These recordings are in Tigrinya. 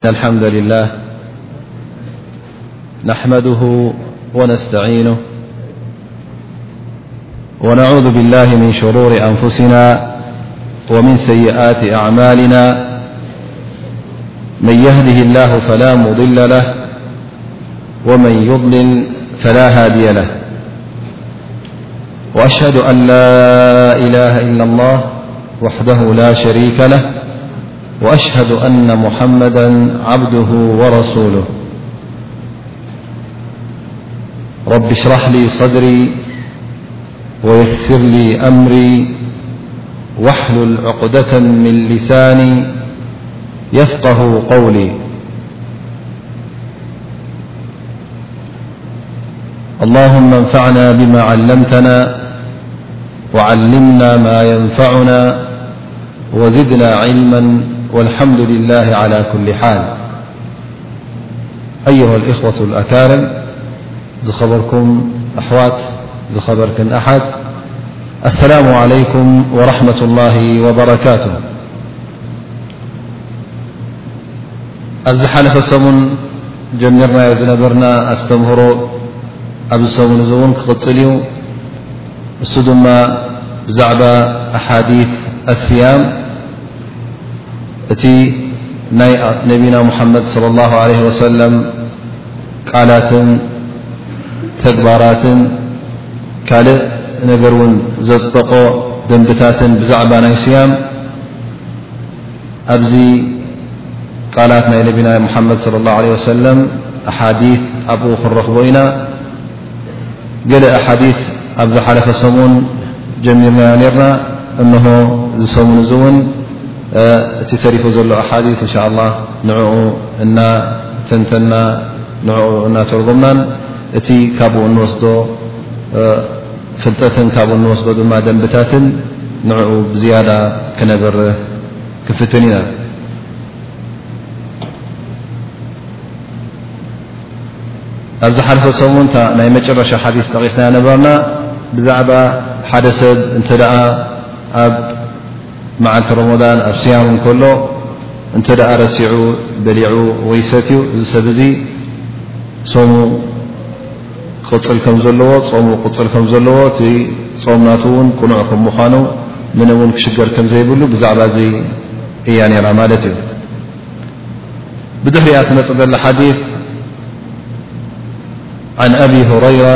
إن الحمد لله نحمده ونستعينه ونعوذ بالله من شرور أنفسنا ومن سيئات أعمالنا من يهده الله فلا مضل له ومن يضلل فلا هادي له وأشهد أن لا إله إلا الله وحده لا شريك له وأشهد أن محمدا عبده ورسوله رب اشرح لي صدري ويسر لي أمري واحلل عقدة من لساني يفقه قولي اللهم انفعنا بما علمتنا وعلمنا ما ينفعنا وزدنا علما والحمد لله على كل حال أيها الإخوة الأكارم زخبركم أحوات خبركن أحد السلام عليكم ورحمة الله وبركاته ازحلف سمن جمرنا نبرنا أستمهره أبسمن زنكقل እሱ ድማ ብዛዕባ ኣሓዲት ኣስያም እቲ ናይ ነቢና ሙሓመድ صለ ላሁ ለ ወሰለም ቃላትን ተግባራትን ካልእ ነገር እውን ዘፅጠቆ ደንብታትን ብዛዕባ ናይ ስያም ኣብዚ ቃላት ናይ ነቢና ሙሓመድ صለ ላሁ ለ ወሰለም ኣሓዲ ኣብኡ ክንረኽቦ ኢና ገለ ኣሓዲት ኣብ ዝሓለፈ ሰሙን ጀሚርናዮ ነርና እነሆ ዝሰሙን እዚ እውን እቲ ተሪፉ ዘሎ ኣሓዲት እንሻ ላ ንዕኡ እናተንተና ንዕኡ እናተርጎምናን እቲ ካብኡ እንወስዶ ፍልጠትን ካብኡ እንወስዶ ድማ ደንብታትን ንዕኡ ብዝያዳ ክነብርህ ክንፍትን ኢና ኣብ ዝሓለፈ ሰሙን ናይ መጨረሻ ሓዲ ጠቒስና ነበርና ብዛዕባ ሓደ ሰብ እንተ ደኣ ኣብ መዓልቲ ሮሞዳን ኣብ ስያሙ ከሎ እንተ ደኣ ረሲዑ በሊዑ ወይ ሰትዩ እዚ ሰብ እዚ ሶሙ ክቕፅል ከም ዘለዎ ፆሙ ክቕፅል ከም ዘለዎ እቲ ፆም ናቱ እውን ቅኑዕ ከም ምዃኑ ምንም እውን ክሽገር ከም ዘይብሉ ብዛዕባ እዚ እያ ነይራ ማለት እዩ ብድሕሪኣ تመፅዘلሓث عن أብ هረير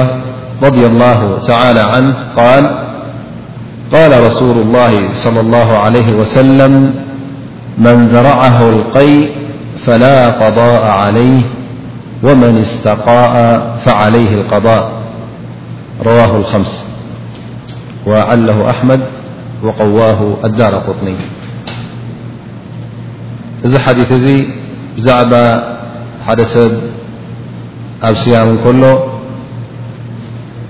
رض الله تعلى عنه ል قال رسول الله صلى الله عليه وسلم من ذرعه القيء فلا قضاء عليه ومن استقاء فعليه القضاء رواه الخمس وعله أحمد وقواه الدار قطني እዚ ሓዲት እዚ ብዛዕባ ሓደ ሰብ ኣብ ስያም እንከሎ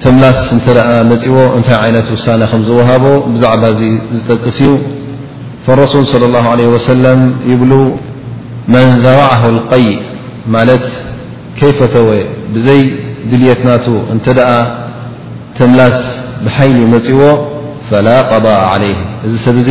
ተምላስ እንተ መፅዎ እንታይ ዓይነት ውሳነ ከም ዝወሃቦ ብዛዕባ እዚ ዝጠቅስ እዩ ፈረሱል صለ ላه ለ ወሰለም ይብሉ መን ዘራዓሁ ልቀይ ማለት ከይፈተወ ብዘይ ድልት ናቱ እንተ ተምላስ ብሓይሊ መፅዎ ፈላ ቀض ዓለይህ እዚ ሰብ እዚ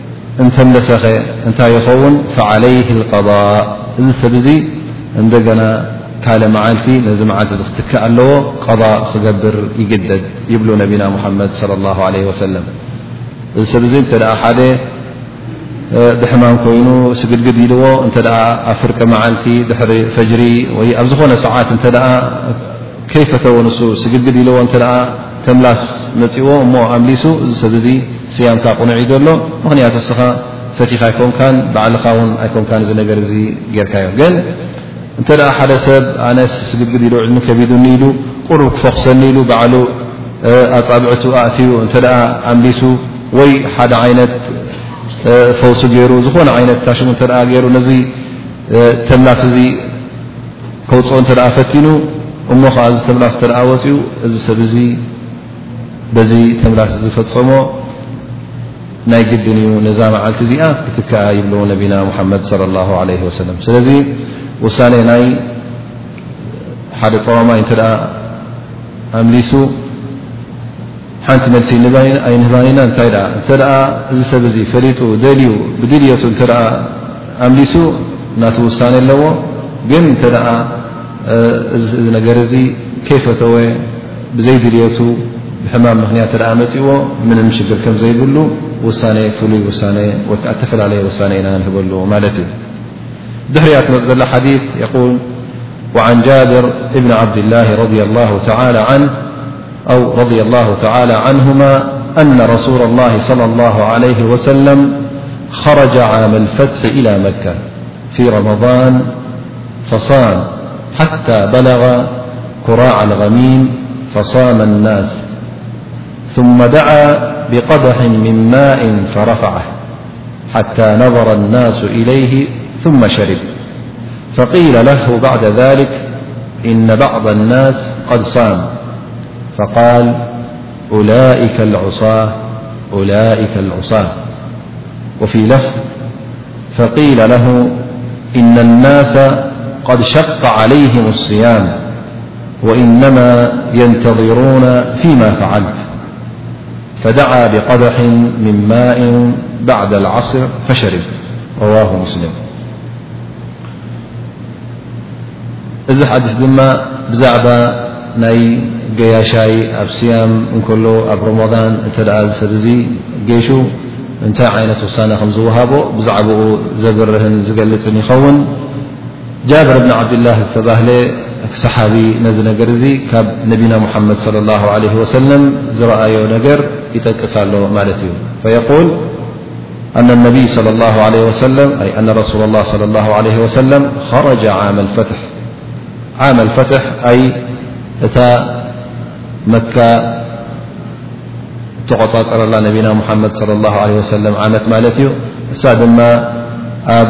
እንተምለሰኸ እንታይ ይኸውን? ፈዓለይህ ልቀዳእ እዚ ሰብ እዚ እንደገና ካልእ መዓልቲ ነዚ መዓልቲ እዚ ክትክእ ኣለዎ ቀዳእ ክገብር ይግደድ ይብሉ ነቢና ሙሓመድ ለ ላ ለ ወሰለም እዚ ሰብ እዚ እንተ ሓደ ብሕማም ኮይኑ ስግድግድ ኢልዎ እተ ኣብ ፍርቂ መዓልቲ ድሕሪ ፈጅሪ ወይ ኣብ ዝኾነ ሰዓት እተ ከይፈተወ ንሱ ስግግድ ኢልዎ እንተ ተምላስ መጺእዎ እሞ ኣምሊሱ እዚ ሰብ እዚ ስያምካ ቅኑዕ እዩ ዘሎ ምክንያቱ እስኻ ፈቲኻ ኣይኮንካን ባዕልኻ ውን ኣይኮንካን እዚ ነገር እዚ ጌርካዮ ግን እንተ ሓደ ሰብ ኣነስ ስግግድ ኢሉ ዕድሚ ከቢዱኒ ኢሉ ቁሩብ ክፈኹሰኒ ኢሉ ባዕሉ ኣፃብዕቱ ኣእትዩ እንተ ኣምሊሱ ወይ ሓደ ዓይነት ፈውሲ ገይሩ ዝኾነ ዓይነት ታሽሙ እተ ገይሩ ነዚ ተምላስ እዚ ከውፅኦ እተ ፈቲኑ እሞ ከዓ እዚ ተምላስ እተ ወፅኡ እዚ ሰብ እዚ በዚ ተምላስ ዝፈፀሞ ናይ ግድን እዩ ነዛ መዓልቲ እዚኣ ክትከኣ ይብሉ ነቢና ሙሓመድ ለ ላ ለ ወሰለም ስለዚ ውሳነ ናይ ሓደ ፀዋማይ እተ ኣምሊሱ ሓንቲ መልሲ ንባይን ኣይንህባን ኢና እንታይ ደኣ እንተ እዚ ሰብ እዚ ፈሊጡ ደልዩ ብድልየቱ እንተ ኣምሊሱ ናቲ ውሳኔ ኣለዎ ግን እንተ እዚ ነገር እዚ ከይፈተወ ብዘይ ድልየቱ ብሕማም ምክንያት እተ መፅእዎ ምንም ሽግር ከም ዘይብሉ ውሳኔ ፍሉይ ውሳነ ወይከዓ እተፈላለየ ውሳነ ኢና ንህበሉ ማለት እዩ ድሕሪያ ትመፅ ዘላ ሓዲ የል وዓን ጃብር እብኒ ዓብድላه ረض ላه ተላ ን أو رضي الله تعالى عنهما أن رسول الله صلى الله عليه وسلم خرج عام الفتح إلى مكة في رمضان فصام حتى بلغ كراع الغميم فصام الناس ثم دعى بقدح من ماء فرفعه حتى نظر الناس إليه ثم شرب فقيل له بعد ذلك إن بعض الناس قد صام فقال أأولئك العصاة وفي لفظ فقيل له إن الناس قد شق عليهم الصيام وإنما ينتظرون فيما فعلت ፈደዓ ብቀደሒ ምን ማእ ባዕደ ልዓስር ፈሸርብ ረዋሁ ሙስሊም እዚ ሓዲስ ድማ ብዛዕባ ናይ ገያሻይ ኣብ ስያም እንከሎ ኣብ ሮሞዳን እንተ ዝሰብ እዚ ጌሹ እንታይ ዓይነት ውሳነ ከም ዝውሃቦ ብዛዕባኡ ዘብርህን ዝገልፅን ይኸውን ጃብር እብኒ ዓብድላህ ዝተባህለ ሰሓቢ ነዚ ነገር እዚ ካብ ነቢና ሙሓመድ صለ ላ ለ ወሰለም ዝረኣዮ ነገር ይጠቅስ ኣሎ ማለት እዩ ፈየል ኣነ ነቢይ صለ ላ ለ ወሰለም ኣይ ኣነ ረሱላ ላ صለ ላ ለ ወሰለም ረጃ ዓመ ልፈትሕ ዓመ ልፈትሕ ኣይ እታ መካ እተቆፃፀረላ ነቢና ሙሓመድ صለ ላ ለ ወሰለም ዓመት ማለት እዩ እሳ ድማ ኣብ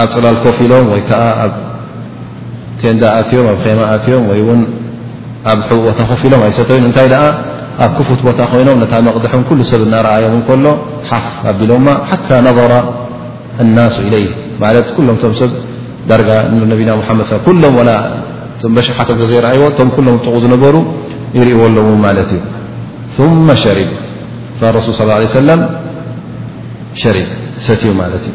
ኣብ ጽላል ኮፍ ኢሎም ወይ ከኣ ኣብ ቴንዳ ኣትዮም ኣብ ኼማ ኣትዮም ወይ እውን ኣብ ሕቡእ ቦታ ኮፍ ኢሎም ኣይሰተዩን። እንታይ ደኣ ኣብ ክፉት ቦታ ኮይኖም ነታ መቕድሖም ኩሉ ሰብ እናረኣዮም እንከሎ ሓፍ ኣቢሎማ ሓታ ነظረ ኣናሱ ኢለይ ማለት ኩሎም እቶም ሰብ ዳርጋ ነቢና ሙሓመድ ስ ኩሎም ወላ እቶም በሽሓቶም ዘዘይረኣይዎ እቶም ኩሎም ጥቑ ዝነበሩ ይርእዎ ኣለዉ ማለት እዩ ثመ ሸሪብ ረሱል ص ሰለም ሸሪብ ሰትዩ ማለት እዩ።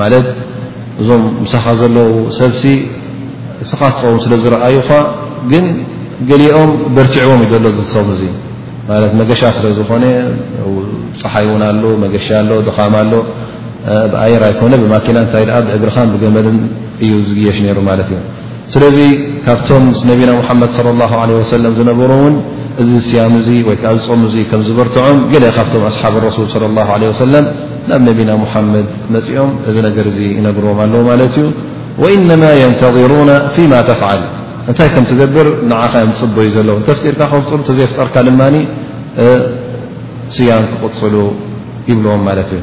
ማለት እዞም ምሳኻ ዘለዉ ሰብሲ እስኻ ትፀውም ስለ ዝረኣዩኻ ግን ገሊኦም በርቲዕዎም እዩ ዘሎ ዝሰም እዙ ማለት መገሻ ስለ ዝኾነ ፀሓይ እውን ኣሎ መገሻ ኣሎ ድኻም ኣሎ ብኣየር ኣይኮነ ብማኪና እንታይ ኣ ብእግርኻን ብገመልን እዩ ዝግየሽ ነይሩ ማለት እዩ ስለዚ ካብቶም ምስ ነቢና ሙሓመድ ለ ላ ለ ወሰለም ዝነበሩ እውን እዚ ስያም እዙ ወይ ከዓ ዝፆም እዙ ከም ዝበርትዖም ገለ ካብቶም ኣስሓብ ረሱል ለ ላ ለ ወሰለም ናብ ነቢና ሙሓመድ መፂኦም እዚ ነገር እዙ ይነግርዎም ኣለዉ ማለት እዩ ወኢነማ የንተظሩና ፊማ ተፍዓል እንታይ ከም ትገብር ንዓኻ እዮም ፅበዩ ዘለዉ እንተፍጢርካ ክፍጥሩ እተዘይፍጠርካ ድማ ስያም ክቕፅሉ ይብልዎም ማለት እዩ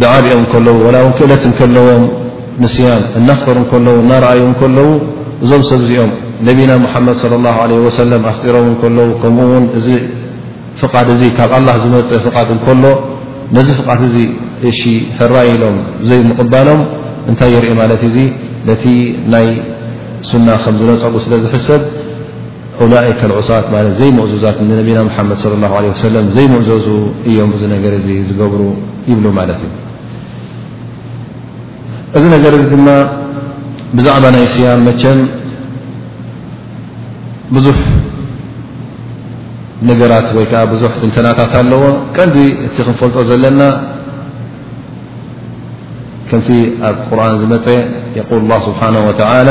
ደዓብኦም ከለዉ ዋላ ውን ክእለት እንከለዎም ንስያን እናፍጠሩ እንከለዉ እናረኣዩ እንከለዉ እዞም ሰብ እዚኦም ነቢና ሙሓመድ صለ ላሁ ለ ወሰለም ኣፍጢሮም እንከለዉ ከምኡ ውን እዚ ፍቓድ እዚ ካብ ኣላ ዝመፀ ፍቓድ እንከሎ ነዚ ፍቓድ እዚ እሺ ሕራ ኢሎም ዘይምቕባሎም እንታይ የርኢ ማለት እዚ ነቲ ናይ ሱና ከም ዝነፀጉ ስለ ዝሕሰብ ኡላኢከ ኣልዑሳት ማለት ዘይምእዙዛት ንነቢና ሙሓመድ ሰለ ላሁ ዓለይሂ ወሰለም ዘይምእዘዙ እዮም እዚ ነገር እዚ ዝገብሩ ይብሉ ማለት እዩ እዚ ነገር እዚ ድማ ብዛዕባ ናይ ስያም መቸም ብዙሕ ነገራት ወይ ከዓ ብዙሕ ትንተናታት ኣለዎ ቀንዲ እቲ ክንፈልጦ ዘለና ከምቲ ኣብ ቁርን ዝመፀ የቁል ላ ስብሓን ወተላ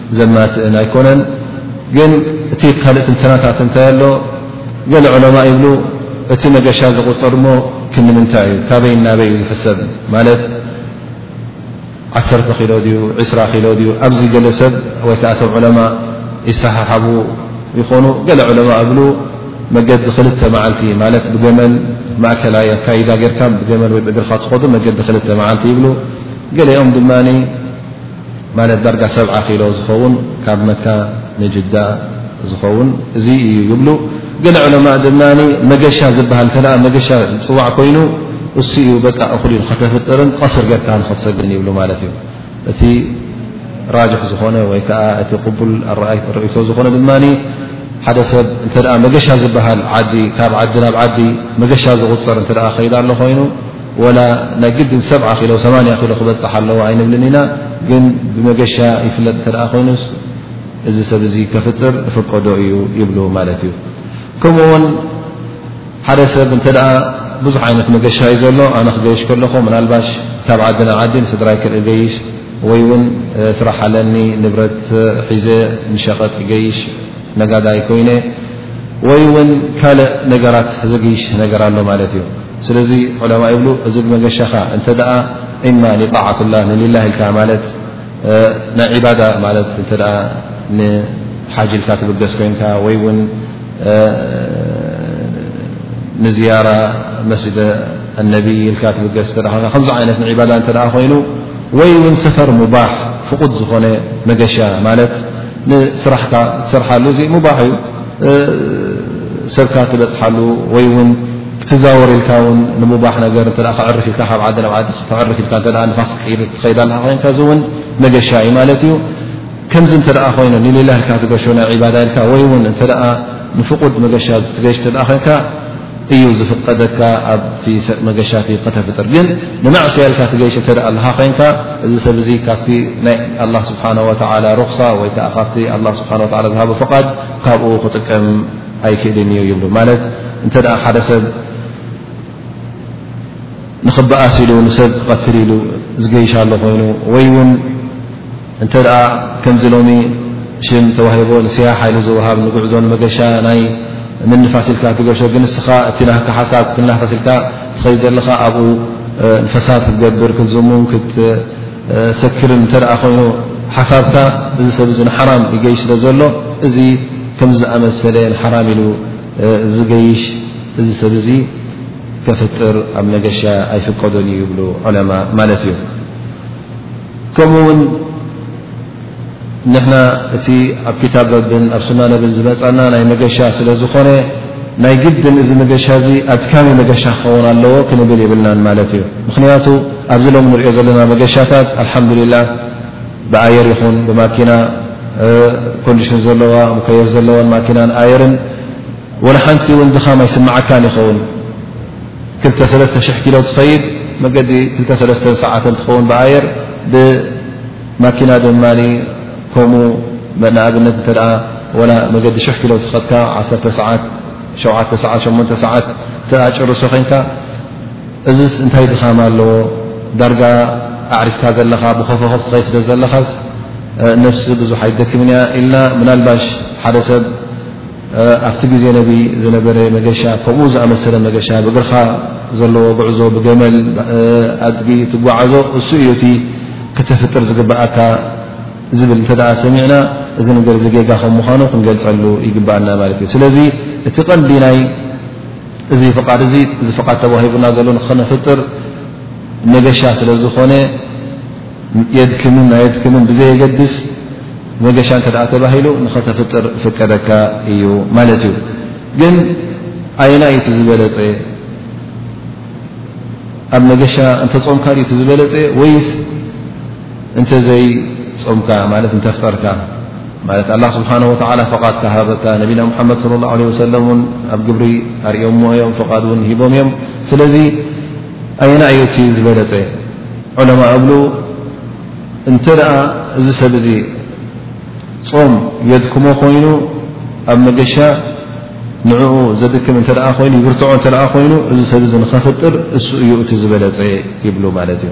ዘማትእን ኣይኮነን ግን እቲ ካልእ ትንተናታት እንታይ ኣሎ ገለ ዑለማእ ይብሉ እቲ መገሻ ዝቁፀር እሞ ክንምንታይ እዩ ካበይ እናበይ እዩ ዝሕሰብ ማለት ዓሰርተ ኪሎ ድዩ ዕስራ ኪሎ ድዩ ኣብዚ ገለ ሰብ ወይ ከዓ እቶም ዑለማ ይሰሓሓቡ ይኾኑ ገለ ዑለማ እብሉ መገዲ ክልተ መዓልቲ ማለት ብገመል ማእከላይ ኣካይዳ ጌርካ ብገመል ወይ ብእግርካ ትኸዱ መገዲ ክልተ መዓልቲ ይብሉ ገሊኦም ድማ ማለት ዳርጋ ሰብዓ ኪሎ ዝኸውን ካብ መካ ንጅዳ ዝኸውን እዚ እዩ ይብሉ ገለ ዑለማእ ድማ መገሻ ዝበሃል እተ መገሻ ዝፅዋዕ ኮይኑ እሱ እዩ በቃ እኹል ዩ ከተፍጥርን ቐስር ገርካ ንኸትሰግድን ይብሉ ማለት እዩ እቲ ራጅሕ ዝኾነ ወይ ከዓ እቲ ቅቡል ርእቶ ዝኾነ ድማ ሓደ ሰብ እንተ መገሻ ዝበሃል ዓዲ ካብ ዓዲ ናብ ዓዲ መገሻ ዝቁፅር እተ ከይዳ ኣሎ ኮይኑ ወላ ናይ ግድን ሰ ኪሎ ሰ ኪሎ ክበፅሕ ኣለዎ ኣይንብልን ኢና ግን ብመገሻ ይፍለጥ እተ ኮይኑ እዚ ሰብ ዚ ከፍጥር ፈቀዶ እዩ ይብሉ ማለት እዩ ከምኡ ውን ሓደ ሰብ እተ ብዙሕ ዓይነት መገሻ እዩ ዘሎ ኣነ ክገይሽ ከለኹ ናባሽ ካብ ዓዲ ን ዓዲ ስድራይ ክርኢ ገይሽ ወይ ውን ስራሕ ኣለኒ ንብረት ሒዘ ንሸቐጥ ይገይሽ ነጋዳይ ኮይነ ወይ ውን ካልእ ነገራት ዘግይሽ ነገር ኣሎ ማለት እዩ ስለዚ ዑለማ ይብሉ እዚ ብመገሻኻ እንተ እማ ጣዓት ላ ንሊላ ኢልካ ማለት ናይ ዕባዳ ማለት እተ ንሓጅ ኢልካ ትብገስ ኮንካ ወይ ውን ንዝያራ መስጅደ ኣነቢ ኢልካ ትብገስ እ ኮንካ ከምዚ ዓይነት ንዕባዳ እተ ኮይኑ ወይ ውን ሰፈር ሙባሕ ፍቁድ ዝኾነ መገሻ ማለት ንስራሕካ ትሰርሓሉ እዚ ሙባሕ እዩ ሰብካ ትበፅሓሉ ወይ ውን ክትዛወር ኢልካ ን ንሙባሕ ነገር እ ክዕርፍ ኢልካ ካብ ዓዲ ናብ ዓዲ ክትዕርፍ ኢልካ ንፋስ ክትቅይር ትኸይዳ ኣ ኮይንካ እዚ እውን መገሻ እዩ ማለት እዩ ከምዚ እንተ ኮይኑ ንሌላ ኢልካ ትገሾ ናይ ዒባዳ ኢልካ ወይ ውን እተ ንፍቁድ መገሻ ትገሽ እተ ኮይንካ እዩ ዝፍቀደካ ኣብቲ መገሻቲ ከተፍጥር ግን ንማዕስያልካ ትገይሽ እተ ኣለካ ኮንካ እዚ ሰብ ዚ ካብቲ ናይ ኣላ ስብሓን ወተላ ሩክሳ ወይከዓ ካብቲ ኣ ስብሓ ወላ ዝሃበ ፍቓድ ካብኡ ክጥቀም ኣይክእልን እዩ ይብሉ ማለት እንተ ሓደ ሰብ ንክበኣስ ኢሉ ንሰብ ክቐትል ኢሉ ዝገይሻ ኣሎ ኮይኑ ወይ ውን እንተ ከምዚ ሎሚ ሽም ተዋሂቦ ንስያ ሓይሊ ዝውሃብ ንጉዕዞ ንመገሻ ናይ ምንፋስ ኢልካ ትገሾ ግን ንስኻ እቲ ናህካ ሓሳብ ክትናፈስ ኢልካ ትኸይድ ዘለኻ ኣብኡ ንፈሳድ ክትገብር ክትዝሙም ክትሰክርን እንተ ኮይኑ ሓሳብካ እዚ ሰብ እዚ ንሓራም ይገይሽ ስለ ዘሎ እዚ ከምዚ ዝኣመሰለ ንሓራም ኢሉ ዝገይሽ እዚ ሰብ እዚ ከፍጥር ኣብ መገሻ ኣይፍቀዱን እዩ ይብሉ ዑለማ ማለት እዩ። ከምኡ ውን ንሕና እቲ ኣብ ክታብ ረብን ኣብ ሱና ነብን ዝመፀና ናይ መገሻ ስለ ዝኾነ ናይ ግድን እዚ መገሻ እዚ ኣድካሚ መገሻ ክኸውን ኣለዎ ክንብል የብልናን ማለት እዩ ምክንያቱ ኣብዚ ሎም ንሪኦ ዘለና መገሻታት ኣልሓምዱሊላ ብኣየር ይኹን ብማኪና ኮንዲሽን ዘለዋ ሙከየፍ ዘለወን ማኪናን ኣየርን ወላ ሓንቲ እውን ድኻም ኣይስምዓካን ይኸውን ክልተ ሰለስተ ሽሕ ኪሎ ትኸይድ መገዲ ክልተ ሰለስተ ሰዓት እንትኸውን ብኣየር ብማኪና ድማ ከምኡ ንኣብነት እተ ወላ መገዲ ሽሕ ኪሎ ትኸድካ ዓሰተ ሰዓት ሸውዓተ ሰዓት ሸሞንተ ሰዓት እተ ጭርሶ ኮንካ እዚስ እንታይ ድኻም ኣለዎ ዳርጋ ኣዕሪፍካ ዘለኻ ብኸፈኸፍ ትኸይ ስለ ዘለኻስ ነፍሲ ብዙሕ ኣይደክምን እያ ኢልና ምናልባሽ ሓደ ሰብ ኣብቲ ግዜ ነቢ ዝነበረ መገሻ ከምኡ ዝኣመሰለ መገሻ ብእግርኻ ዘለዎ ጉዕዞ ብገመል ኣድጊ ትጓዓዞ እሱ እዩ እቲ ከተፍጥር ዝግብኣካ ዝብል እተ ሰሚዕና እዚ ነገር እዚ ጌጋ ከም ምዃኑ ክንገልፀሉ ይግብኣና ማለት እዩ ስለዚ እቲ ቀንዲ ናይ እዚ ፍቓድ እዚ እዚ ፍቓድ ተባሂቡና ዘሎ ንክነፍጥር መገሻ ስለ ዝኾነ የድክምን ኣየድክምን ብዘየገድስ መገሻ እንተ ተባሂሉ ንኸተፍጥር ፍቀደካ እዩ ማለት እዩ ግን ኣየና እዩ ዝበለፀ ኣብ መገሻ እንተፆምካ ዩ ዝበለፀ ወይስ እንተዘይ ፆምካ ማለት እንተፍጠርካ ማለት ኣላ ስብሓን ወላ ፍቓድ ካሃበካ ነቢና ሙሓመድ ለ ላ ለ ወሰለም ውን ኣብ ግብሪ ኣርእዮምዎ እዮም ፍቓድ እውን ሂቦም እዮም ስለዚ ኣየናይ እዩ እቲ ዝበለፀ? ዑለማእ እብሉ እንተ እዚ ሰብ እዚ ፆም የድክሞ ኮይኑ ኣብ መገሻ ንዕኡ ዘድክም እተ ኮይኑ ይብርትዖ እተ ኮይኑ እዚ ሰብ እዚ ንኸፍጥር እሱ እዩ እቲ ዝበለፀ ይብሉ ማለት እዩ።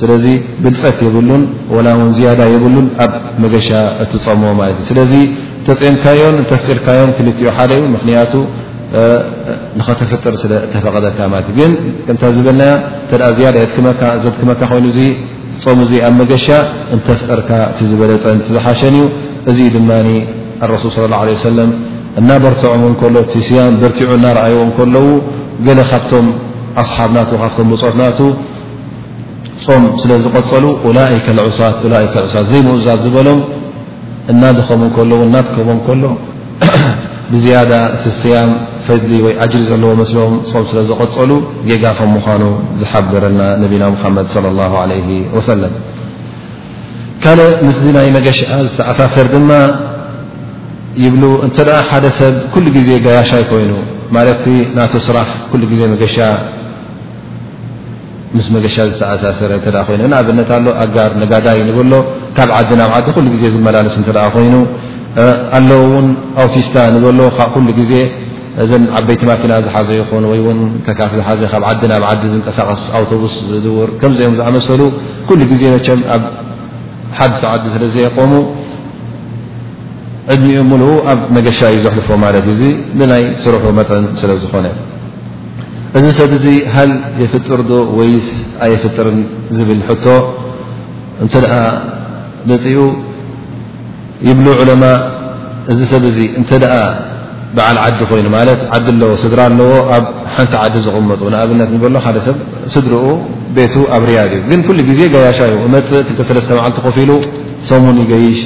ስለዚ ብልፀት የብሉን ወላ ውን ዝያዳ የብሉን ኣብ መገሻ እትፀሞ ማለት እዩ ስለዚ እተፀምካዮን እንተፍጢርካዮን ክልቲኦ ሓደ እዩ ምክንያቱ ንኸተፍጥር ስለ እተፈቐደካ ማለት እዩ ግን ከምታ ዝበልናያ እተ ዝያዳ የድክመካ ዘድክመካ ኮይኑ እዚ ፆም እዚ ኣብ መገሻ እንተፍጠርካ እቲ ዝበለፀን እቲ ዝሓሸን እዩ እዚ ድማ ኣረሱል ስለ ላ ለ ሰለም እናበርትዖም እንከሎ እቲ ስያም በርቲዑ እናረኣይዎ እንከለዉ ገለ ካብቶም ኣስሓብ ናቱ ካብቶም ብፆት ናቱ ጾም ስለ ዝቐጸሉ ኡላኢከ ልዑሳት ኡላኢከ ዑሳት ዘይምእዙዛት ዝበሎም እናደኸሙ ከሎ እናትከቦም ከሎ ብዝያዳ እቲ ስያም ፈድሊ ወይ ኣጅሪ ዘለዎ መስሎም ጾም ስለ ዝቐጸሉ ጌጋ ከም ምዃኑ ዝሓበረና ነቢና ሙሓመድ صለ ላሁ ለ ወሰለም ካልእ ምስዚ ናይ መገሻኣ ዝተኣሳሰር ድማ ይብሉ እንተ ደኣ ሓደ ሰብ ኩሉ ግዜ ገያሻይ ኮይኑ ማለትቲ ናቱ ስራሕ ኩሉ ግዜ መገሻ ምስ መገሻ ዝተኣሳሰረ እተ ኮይኑ ንኣብነት ኣሎ ኣጋር ነጋዳይ ንብሎ ካብ ዓዲ ናብ ዓዲ ኩሉ ግዜ ዝመላለስ እተ ኮይኑ ኣለዉ እውን ኣውቲስታ ንበሎ ካብ ኩሉ ግዜ እዘ ዓበይቲ ማኪና ዝሓዘ ይኹን ወይ ውን ተካፍ ዝሓዘ ካብ ዓዲ ናብ ዓዲ ዝንቀሳቐስ ኣውቶቡስ ዝድውር ከምዚኦም ዝኣመሰሉ ኩሉ ግዜ መቸም ኣብ ሓድ ዓዲ ስለ ዘየቆሙ ዕድሚኡ ምሉኡ ኣብ መገሻ እዩ ዘሕልፎ ማለት እዩ እ ብናይ ስርሑ መጠን ስለ ዝኾነ እዚ ሰብ እዚ ሃል የፍጥር ዶ ወይስ ኣየፍጥርን ዝብል ሕቶ እንተ መፂኡ ይብሉ ዑለማ እዚ ሰብ እዚ እንተ በዓል ዓዲ ኮይኑ ማለት ዓዲ ኣለዎ ስድራ ኣለዎ ኣብ ሓንቲ ዓዲ ዝቕመጡ ንኣብነት ንበሎ ሓደ ሰብ ስድርኡ ቤቱ ኣብ ርያድ እዩ ግን ኩሉ ግዜ ገያሻ እዩ እመፅእ ክልተሰለስተ መዓልቲ ኮፍ ኢሉ ሰሙን ይገይሽ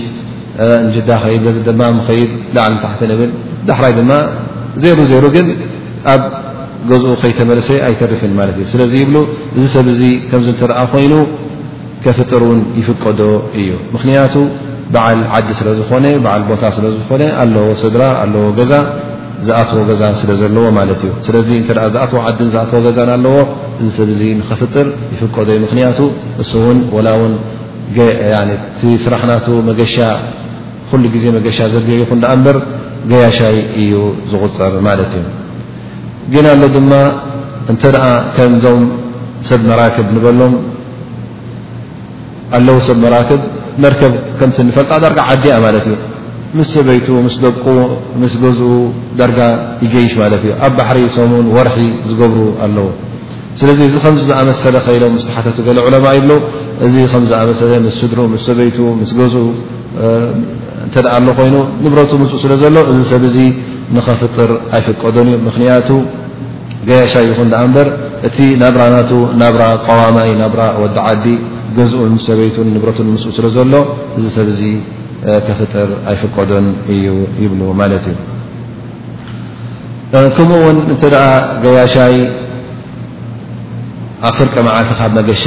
ንጅዳ ከይድ በዚ ድማ ምኸይድ ላዕሊ ታሕተ ንብል ዳሕራይ ድማ ዜሩ ዜሩ ግን ኣብ ገዝኡ ከይተመለሰ ኣይተርፍን ማለት እዩ ስለዚ ይብሉ እዚ ሰብ እዚ ከምዚ እተረኣ ኮይኑ ከፍጥር እውን ይፍቀዶ እዩ ምክንያቱ በዓል ዓዲ ስለ ዝኾነ በዓል ቦታ ስለ ዝኾነ ኣለዎ ስድራ ኣለዎ ገዛ ዝኣትዎ ገዛ ስለ ዘለዎ ማለት እዩ ስለዚ እተ ዝኣትዎ ዓድን ዝኣትዎ ገዛን ኣለዎ እዚ ሰብ እዚ ንኸፍጥር ይፍቀዶ እዩ ምክንያቱ እሱ እውን ወላ ውን ስራሕናቱ መገሻ ኩሉ ግዜ መገሻ ዘድልዮ ይኹን ደኣ እምበር ገያሻይ እዩ ዝቑፀር ማለት እዩ። ግን ኣሎ ድማ እንተ ከምዞም ሰብ መራክብ ንበሎም ኣለዉ ሰብ መራክብ መርከብ ከምቲ ንፈልጣ ዳርጋ ዓዲ እያ ማለት እዩ። ምስ ሰበይቱ ምስ ደቁ ምስ ገዝኡ ዳርጋ ይገይሽ ማለት እዩ። ኣብ ባሕሪ ሰሙን ወርሒ ዝገብሩ ኣለዉ። ስለዚ እዚ ከምዚ ዝኣመሰለ ከኢሎም ዝተሓተቱ ገለ ዑለማ ይብሉ እዚ ከም ዝኣመሰለ ምስ ስድርኡ ምስ ሰበይቱ ምስ ገዝኡ እንተ ኣሎ ኮይኑ ንብረቱ ምፁ ስለ ዘሎ እዚ ሰብ እዚ ንኸፍጥር ኣይፍቀዶን እዩ ምኽንያቱ ገያሻ ይኹን ዳኣ እምበር እቲ ናብራ ናቱ ናብራ ቀዋማይ ናብራ ወዲ ዓዲ ገዝኡን ሰበይቱን ንብረቱን ምስ ስለ ዘሎ እዚ ሰብ እዚ ከፍጥር ኣይፍቀዶን እዩ ይብሉ ማለት እዩ ከምኡ ውን እንተ ገያሻይ ኣብ ፍርቂ መዓልቲ ካብ መገሻ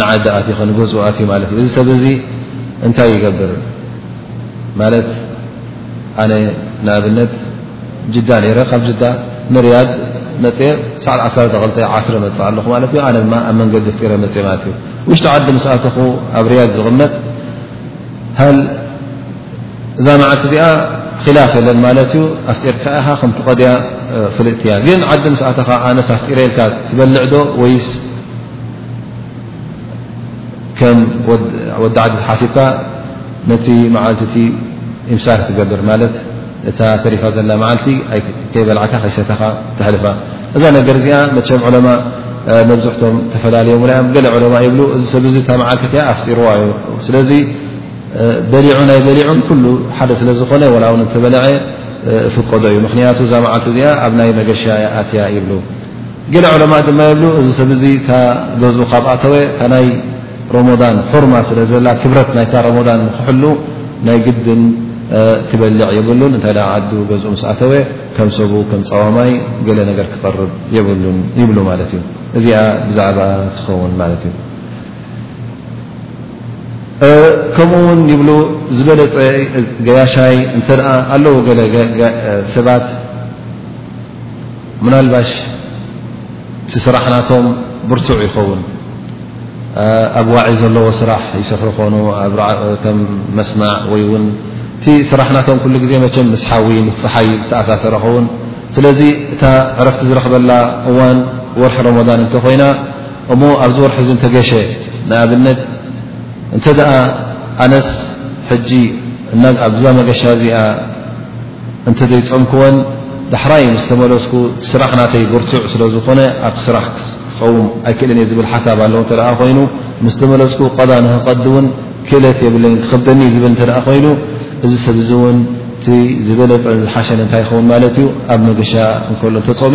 ንዓዲ ኣትዩ ከንገጹ ኣትዩ ማለት እዩ እዚ ሰብ እዚ እንታይ ይገብር ማለት ኣነ ንኣብነት ጅዳ ነረ ካብ ጅዳ ንርያድ መፀ ሳዕ ዓሰ ዓስረ መፅ ኣለኹ ማለት እዩ ኣነ ድማ ኣብ መንገዲ ፍጢረ መፀ ማለት እዩ ውሽጢ ዓዲ ምስ ኣተኹ ኣብ ርያድ ዝቕመጥ ሃ እዛ መዓልቲ እዚኣ ኪላፍ የለን ማለት እዩ ኣፍጢርካ ኢኻ ከምትቐድያ ፍልጥቲ እያ ግን ዓዲ ምስኣተኻ ኣነስ ኣፍጢረ ኢልካ ትበልዕ ዶ ወይስ ከም ወዲ ዓዲ ተሓሲብካ ነቲ መዓልቲ እቲ ኢምሳክ ትገብር ማለት እታ ተሪፋ ዘላ መዓልቲ ከይበልዕካ ከይሰተኻ ተሕልፋ እዛ ነገር እዚኣ መቸም ዑለማ መብዝሕቶም ተፈላለዮም ዮም ገለ ዑለማ ይብሉ እዚ ሰብ እዚ እታ መዓልቲ እቲኣ ኣፍጢርዋ እዩ ስለዚ በሊዑ ናይ በሊዑን ኩሉ ሓደ ስለ ዝኾነ ወላ ውን እተበለዐ ፍቀዶ እዩ ምክንያቱ እዛ መዓልቲ እዚኣ ኣብ ናይ መገሻ ኣትያ ይብሉ ገለ ዕለማ ድማ ይብሉ እዚ ሰብ እዚ ገዝ ካብ ኣተወ እታ ናይ ሮሞዳን ሑርማ ስለ ዘላ ክብረት ናይታ ሮሞዳን ንክሕሉ ናይ ግድን ክበልዕ የብሉን እንታይ ደ ዓዱ ገዝኡ ምስ ኣተወ ከም ሰቡ ከም ፀዋማይ ገለ ነገር ክቐርብ የብሉን ይብሉ ማለት እዩ እዚኣ ብዛዕባ ትኸውን ማለት እዩ ከምኡ ውን ይብሉ ዝበለፀ ገያሻይ እተ ኣለዉ ገለ ሰባት ምናልባሽ ስራሕ ናቶም ብርቱዕ ይኸውን ኣብ ዋዒ ዘለዎ ስራሕ ይስርሑ ይኾኑ ከም መስናዕ ወይ ውን እቲ ስራሕ ናቶም ኩሉ ግዜ መቸ ምስ ሓዊ ምስ ፀሓይ ዝተኣሳሰረ ኸውን ስለዚ እታ ዕረፍቲ ዝረክበላ እዋን ወርሒ ሮሞዳን እንተኮይና እሞ ኣብዚ ወርሒ እዚ እንተገሸ ንኣብነት እንተ ደኣ ኣነስ ሕጂ ኣብዛ መገሻ እዚኣ እንተዘይጸምኩወን ዳሕራይ ምስ ተመለስኩ ስራሕ ናተይ ብርቱዕ ስለ ዝኾነ ኣብቲ ስራሕ ክጸውም ኣይክእልን እየ ዝብል ሓሳብ ኣለዉ እተ ኮይኑ ምስ ተመለስኩ ቀዛ ንክቀዲ እውን ክእለት የብለይ ክከብደኒ እዩ ዝብል እተ ኮይኑ እዚ ሰብ እዚ እውን እቲ ዝበለፀ ዝሓሸን እንታይ ይኸውን ማለት እዩ ኣብ መገሻ እንከሎ እተጾመ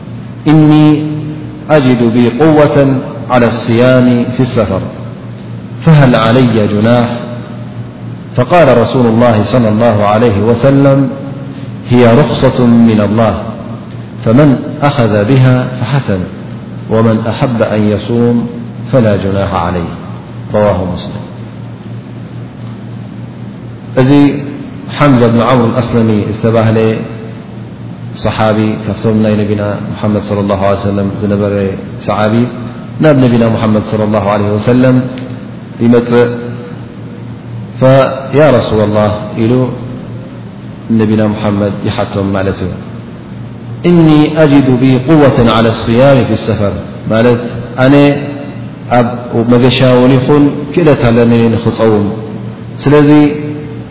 إني أجد بي قوة على الصيام في السفر فهل علي جناح فقال رسول الله صلى الله عليه وسلم هي رخصة من الله فمن أخذ بها فحسن ومن أحب أن يصوم فلا جناح عليه رواه مسلم ذي حمز بن عمر الأصلمي استبال ص ف با محم صلى الله عليه سلم نبر سعاب نبا محمد صلى الله عليه وسلم يمء فيا رسول الله ل نبنا محمد يحتم إني أجد ب قوة على الصيام في السفر أن مجشاون ين كلت لن نخوم سلذي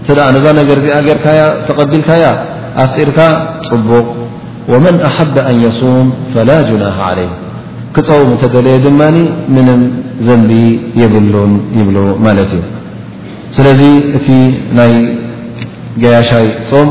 እተ ነዛ ነገር እዚኣ ጌርካያ ተቐቢልካያ ኣፍጢርካ ፅቡቕ ወመን ኣሓበ ኣን የሱም ፈላ ጅናሃ ዓለይ ክፀውም እተደለየ ድማ ምንም ዘንቢ የብሉን ይብሉ ማለት እዩ ስለዚ እቲ ናይ ገያሻይ ፆም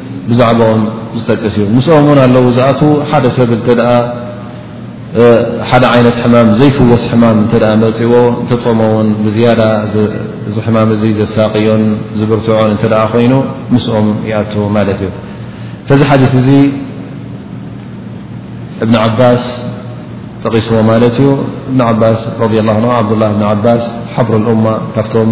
ብዛዕባኦም ዝጠቅስ እዩ። ምስኦም ውን ኣለዉ ዝኣትዉ ሓደ ሰብ እተ ሓደ ዓይነት ሕማም ዘይፍወስ ሕማም እተ መፅዎ እንተፀሞ ውን ብዝያዳ እዚ ሕማም እዚ ዘሳቅዮን ዝብርትዖን እተ ኮይኑ ምስኦም ይኣት ማለት እዩ። ከዚ ሓዲት እዚ እብን ዓባስ ጠቂስዎ ማለት እዩ። እብን ዓባስ ረ ዓብዱላ ብን ዓባስ ሓብሩ ልእማ ካብቶም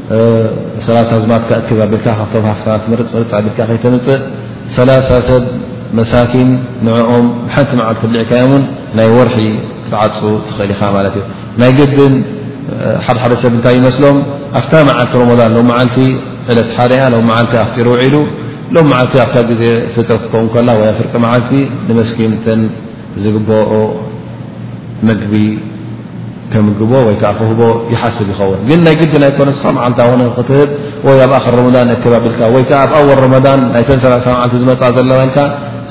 ሰላሳ ኣዝማት ከእክብ ኣቢልካ ካብቶም ሃፍትታት ምርፅ ምርፅ ኣቢልካ ከይተምፅእ ሰላሳ ሰብ መሳኪን ንዕኦም ብሓንቲ መዓልት ክብልዒካዮምን ናይ ወርሒ ክትዓፁ ትኽእል ኢኻ ማለት እዩ ናይ ግድን ሓደ ሓደ ሰብ እንታይ ይመስሎም ኣብታ መዓልቲ ሮሞዳን ሎም መዓልቲ ዕለት ሓደ እያ ሎም መዓልቲ ኣፍጢሩ ውዒሉ ሎም መዓልቲ ኣብታ ግዜ ፍጥር ክትከውን ከላ ወይ ፍርቂ መዓልቲ ንመስኪን ዝግበኦ መግቢ ከምግቦ ወይ ከዓ ክህቦ ይሓስብ ይኸውን ግን ናይ ግድን ኣይኮነ ስኻ መዓልታ ውን ክትህብ ወይ ኣብ ኣክር ረመዳን ኣከባቢልካ ወይ ከዓ ኣብ ኣወል ረመዳን ናይተን ሰላሳ መዓልቲ ዝመፅኣ ዘለዋ ኢልካ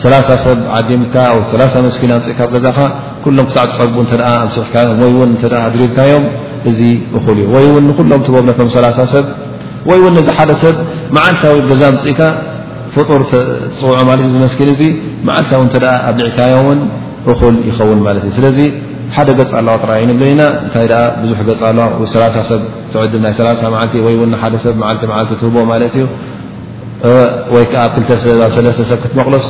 ሰላሳ ሰብ ዓዲምካ ወይ ሰላሳ መስኪን ኣምፅእ ካብ ገዛኻ ኩሎም ክሳዕ ትፀግቡ እተ ኣምስሕካዮም ወይ እውን እተ ኣድሪብካዮም እዚ እኹል እዩ ወይ እውን ንኩሎም ትበብለቶም ሰላሳ ሰብ ወይ እውን ነዚ ሓደ ሰብ መዓልታዊ ገዛ ኣምፅእካ ፍጡር ትፅውዖ ማለት እዩ ዝመስኪን እዚ መዓልታዊ እተ ኣብሊዕካዮ ውን እኹል ይኸውን ማለት እዩ ስለዚ ሓደ ገፅ ኣለዋ ጥራይ ይንብለ ኢና እንታይ ኣ ብዙሕ ገፅ ኣለዋ ሰላ ሰብ ትዕድም ናይ ሰላ መዓልቲ ወይ ውን ሓደ ሰብ መዓልቲ መዓልቲ ትህቦ ማለት እዩ ወይ ከዓ ኣብ ክልተሰብ ኣብ ሰለስተ ሰብ ክትመቕሎስ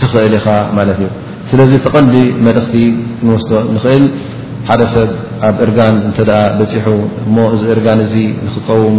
ትኽእል ኢኻ ማለት እዩ ስለዚ ተቐንዲ መልእኽቲ ክንወስዶ ንኽእል ሓደ ሰብ ኣብ እርጋን እተ በፂሑ እሞ እዚ እርጋን እዚ ንክፀውም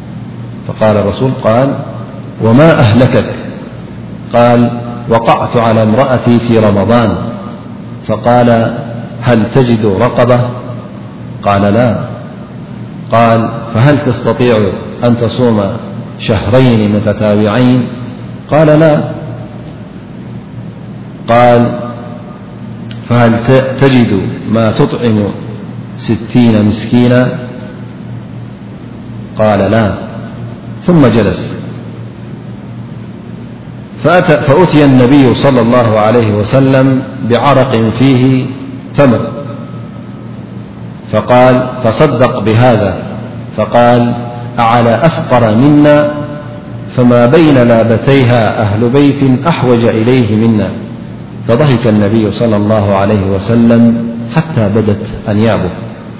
فقال ارسول قال وما أهلكك قال وقعت على امرأتي في رمضان فقال هل تجد رقبة قال لا قال فهل تستطيع أن تصوم شهرين متتاوعين قال لا قال فهل تجد ما تطعم ستين مسكينا قال لا ثم جلس فأتي النبي صلى الله عليه وسلم بعرق فيه تمر فقال تصدق بهذا فقال أعلى أفقر منا فما بين لابتيها أهل بيت أحوج إليه منا فضحك النبي - صلى الله عليه وسلم حتى بدت أن يأبه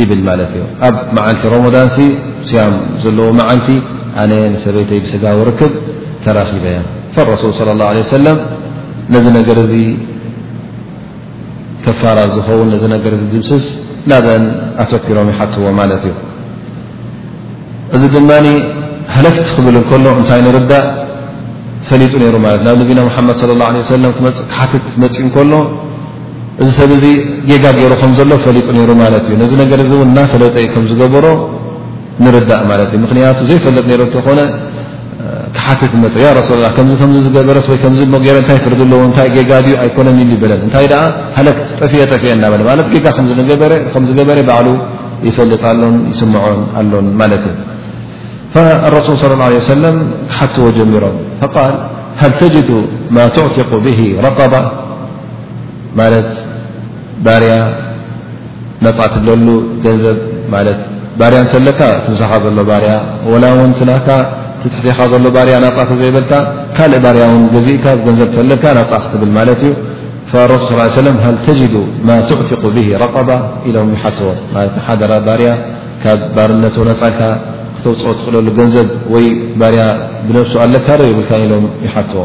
ይብል ማለት እዩ ኣብ መዓልቲ ሮሞዳን ሲ ስያም ዘለዎ መዓልቲ ኣነ ንሰበይተይ ብስጋዊ ርክብ ተራኺበ እያ ፈረሱል صለ ላه ለ ሰለም ነዚ ነገር እዚ ከፋራ ዝኸውን ነዚ ነገር እዚ ድምስስ ናብአን ኣተኪሮም ይሓትዎ ማለት እዩ እዚ ድማ ሃለፍት ክብል ከሎ እንታይ ንርዳእ ፈሊጡ ነይሩ ማለት ናብ ነቢና ሓመድ ለ ላه ለ ሰለም ክመፅእ ክሓትት መፅእ ከሎ እዚ ሰብ እዚ ጌጋ ገይሩ ከም ዘሎ ፈሊጡ ነይሩ ማለት እዩ ነዚ ነገር እዚ እውን እናፈለጠ እዩ ከም ዝገበሮ ንርዳእ ማለት እዩ ምክንያቱ ዘይፈለጥ ነይሩ እንተኾነ ክሓትት መፀ ያ ረሱላ ላ ከምዚ ከምዚ ዝገበረስ ወይ ከምዚ እሞ ገይረ እንታይ ፍርዲ ኣለዎ እንታይ ጌጋ ድዩ ኣይኮነን ኢሉ ይበለል እንታይ ደኣ ሃለክ ጠፍኤ ጠፍኤ እናበለ ማለት ጌጋ ከም ዝገበረ ባዕሉ ይፈልጥ ኣሎን ይስምዖን ኣሎን ማለት እዩ ረሱል صለ ه ع ሰለም ክሓትዎ ጀሚሮም ል ሃል ተጅዱ ማ ትዕትቁ ብሂ ረቀባ ማለት ባርያ ነጻ ትብለሉ ገንዘብ ማለት ባርያ እንተለካ እቲ ምሳኻ ዘሎ ባርያ ወላ እውን ትናካ ትትሕቴኻ ዘሎ ባርያ ናፃ ተዘይበልካ ካልእ ባርያ ውን ገዚእካ ገንዘብ ተለካ ናፃ ክትብል ማለት እዩ ረሱ ስ ሰለም ሃል ተጅዱ ማ ትዕትቁ ብ ረቀባ ኢሎም ይሓትዎ ማለት ንሓደራ ባርያ ካብ ባርነቱ ነፃልካ ክተውፅኦ ትኽእለሉ ገንዘብ ወይ ባርያ ብነብሱ ኣለካ ዶ ይብልካ ኢሎም ይሓትዎ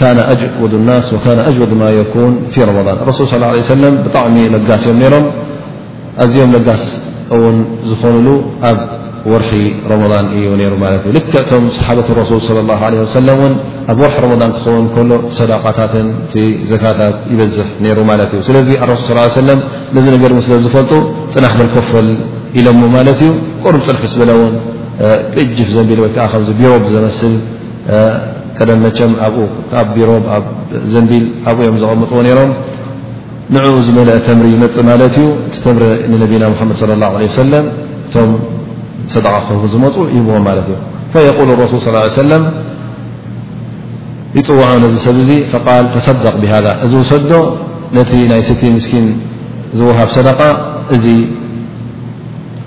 ካነ ኣጅወዱ ናስ ወካነ ኣጅወዱ ማ የኩን ፊ ረመዳን ረሱል ስ ለ ሰለም ብጣዕሚ ለጋስ እዮም ነይሮም ኣዝኦም ለጋስ እውን ዝኾኑሉ ኣብ ወርሒ ረመዳን እዩ ነይሩ ማለት እዩ ልክዕ ቶም ሰሓበት ረሱል ለ ላ ለ ወሰለም እውን ኣብ ወርሒ ረመዳን ክኸውን ከሎ ሰዳቃታትን ቲ ዘካታት ይበዝሕ ነይሩ ማለት እዩ ስለዚ ኣረሱል ስ ሰለም ነዚ ነገር ስለ ዝፈልጡ ፅናሕ በል ኮፈል ኢሎሞ ማለት እዩ ቁርብ ፅንሕ ስበለ እውን ቅጅፍ ዘንቢል ወይከዓ ከምዚ ቢሮብ ዘመስል ቀደም መቸም ኣብኡ ኣብ ቢሮ ኣብ ዘንቢል ኣብኡ እዮም ዘቐምጥዎ ነይሮም ንዕኡ ዝመልአ ተምሪ ይመፅእ ማለት እዩ እቲ ተምሪ ንነቢና ሙሓመድ ለ ላ ለ ሰለም እቶም ሰደቃ ክህቡ ዝመፁ ይህብዎም ማለት እዩ ፈየቁሉ ረሱል ስ ሰለም ይፅውዖ ነዚ ሰብ እዙ ፈቃል ተሰደቅ ብሃዛ እዚ ውሰዶ ነቲ ናይ ስቲ ምስኪን ዝውሃብ ሰደቃ እዚ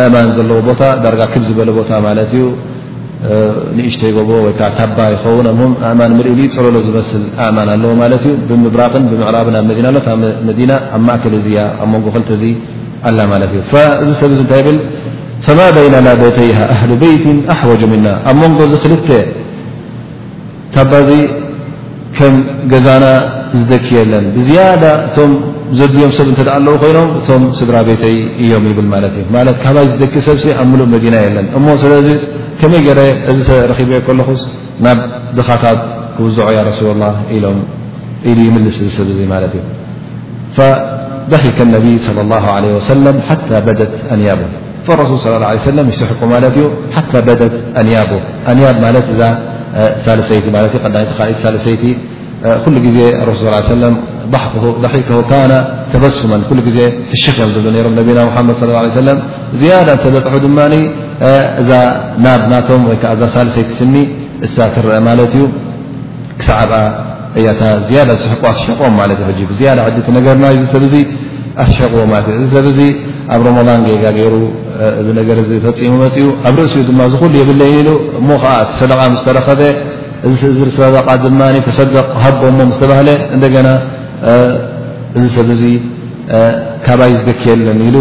ኣእማን ዘለዎ ቦታ ዳርጋ ክብ ዝበለ ቦታ ማለት እዩ ንእሽተይ ጎቦ ወይ ከዓ ታባ ይኸውን ኣም ኣእማን ምልእሊ ፀለሎ ዝመስል ኣእማን ኣለዎ ማለት እዩ ብምብራቕን ብምዕራብን ኣብ መዲና ኣሎታ መዲና ኣብ ማእከል እዚያ ኣብ መንጎ ክልተ እዙ ኣላ ማለት እዩ እዚ ሰብ እዚ እንታይ ይብል ፈማ በይና ላበተይሃ ኣህሉ ቤይትን ኣሕወጁ ምና ኣብ መንጎ እዚ ክልተ ካባዚ ከም ገዛና ዝደኪ የለን ብዝያዳ እቶም ዘድልዮም ሰብ እተ ኣለዉ ኮይኖም እቶም ስድራ ቤተይ እዮም ይብል ማለት እዩ ማት ካባይ ዝደኪ ሰብ ኣብ ምሉእ መዲና የለን እሞ ስለዚ ከመይ ገረ እዚ ሰረኪበዮ ከለኹስ ናብ ድኻታት ክውዝዖ ያ ረሱሉ ላ ኢሎም ኢሉ ይምልስ እዚ ሰብ እዙ ማለት እዩ ፈደሒከ ነቢይ ለ ላ ለ ወሰለም ሓታ በደት ኣንያቡ ረሱል صለ ه ሰለም ይስሕቁ ማለት እዩ ሓታ በደት ኣንያቡ ኣንያብ ማለት እዛ ሳልሰይቲ ማለት እ ቀዳይቲ ካእ ሳልሰይቲ ኩሉ ግዜ ረሱል ስ ሰለም ሒከ ካነ ተበሱመን ኩሉ ግዜ ፍሽኽ እዮም ዝብ ሮም ነቢና ሓመድ ص ه ሰለም ዝያዳ እተበፅሑ ድማ እዛ ናብ ናቶም ወይከዓ እዛ ሳልሰይቲ ስኒ እሳ ትረአ ማለት እዩ ክሳዓብኣ እያ እታ ዝያዳ ዝስሕቁ ኣስሒቕዎም ማለት እዩ ሕ ብዝያዳ ሕጂ እቲ ነገርና እዚ ሰብ እዚ ኣስሒቕዎ ማለት እዩ እዚ ሰብ እዚ ኣብ ሮሞዳን ጌጋ ገይሩ እዚ ነገር እዚ ፈፂሙ መፅኡ ኣብ ርእሲኡ ድማ ዝኩሉ የብለይን ኢሉ እሞ ከዓ እቲ ሰደቃ ምስ ተረኸበ እዚ ሰደቃ ድማ ተሰደቕ ሃቦ እሞ ምስ ተባህለ እንደገና እዚ ሰብ እዚ ካባይ ዝደኪ የለን ኢሉ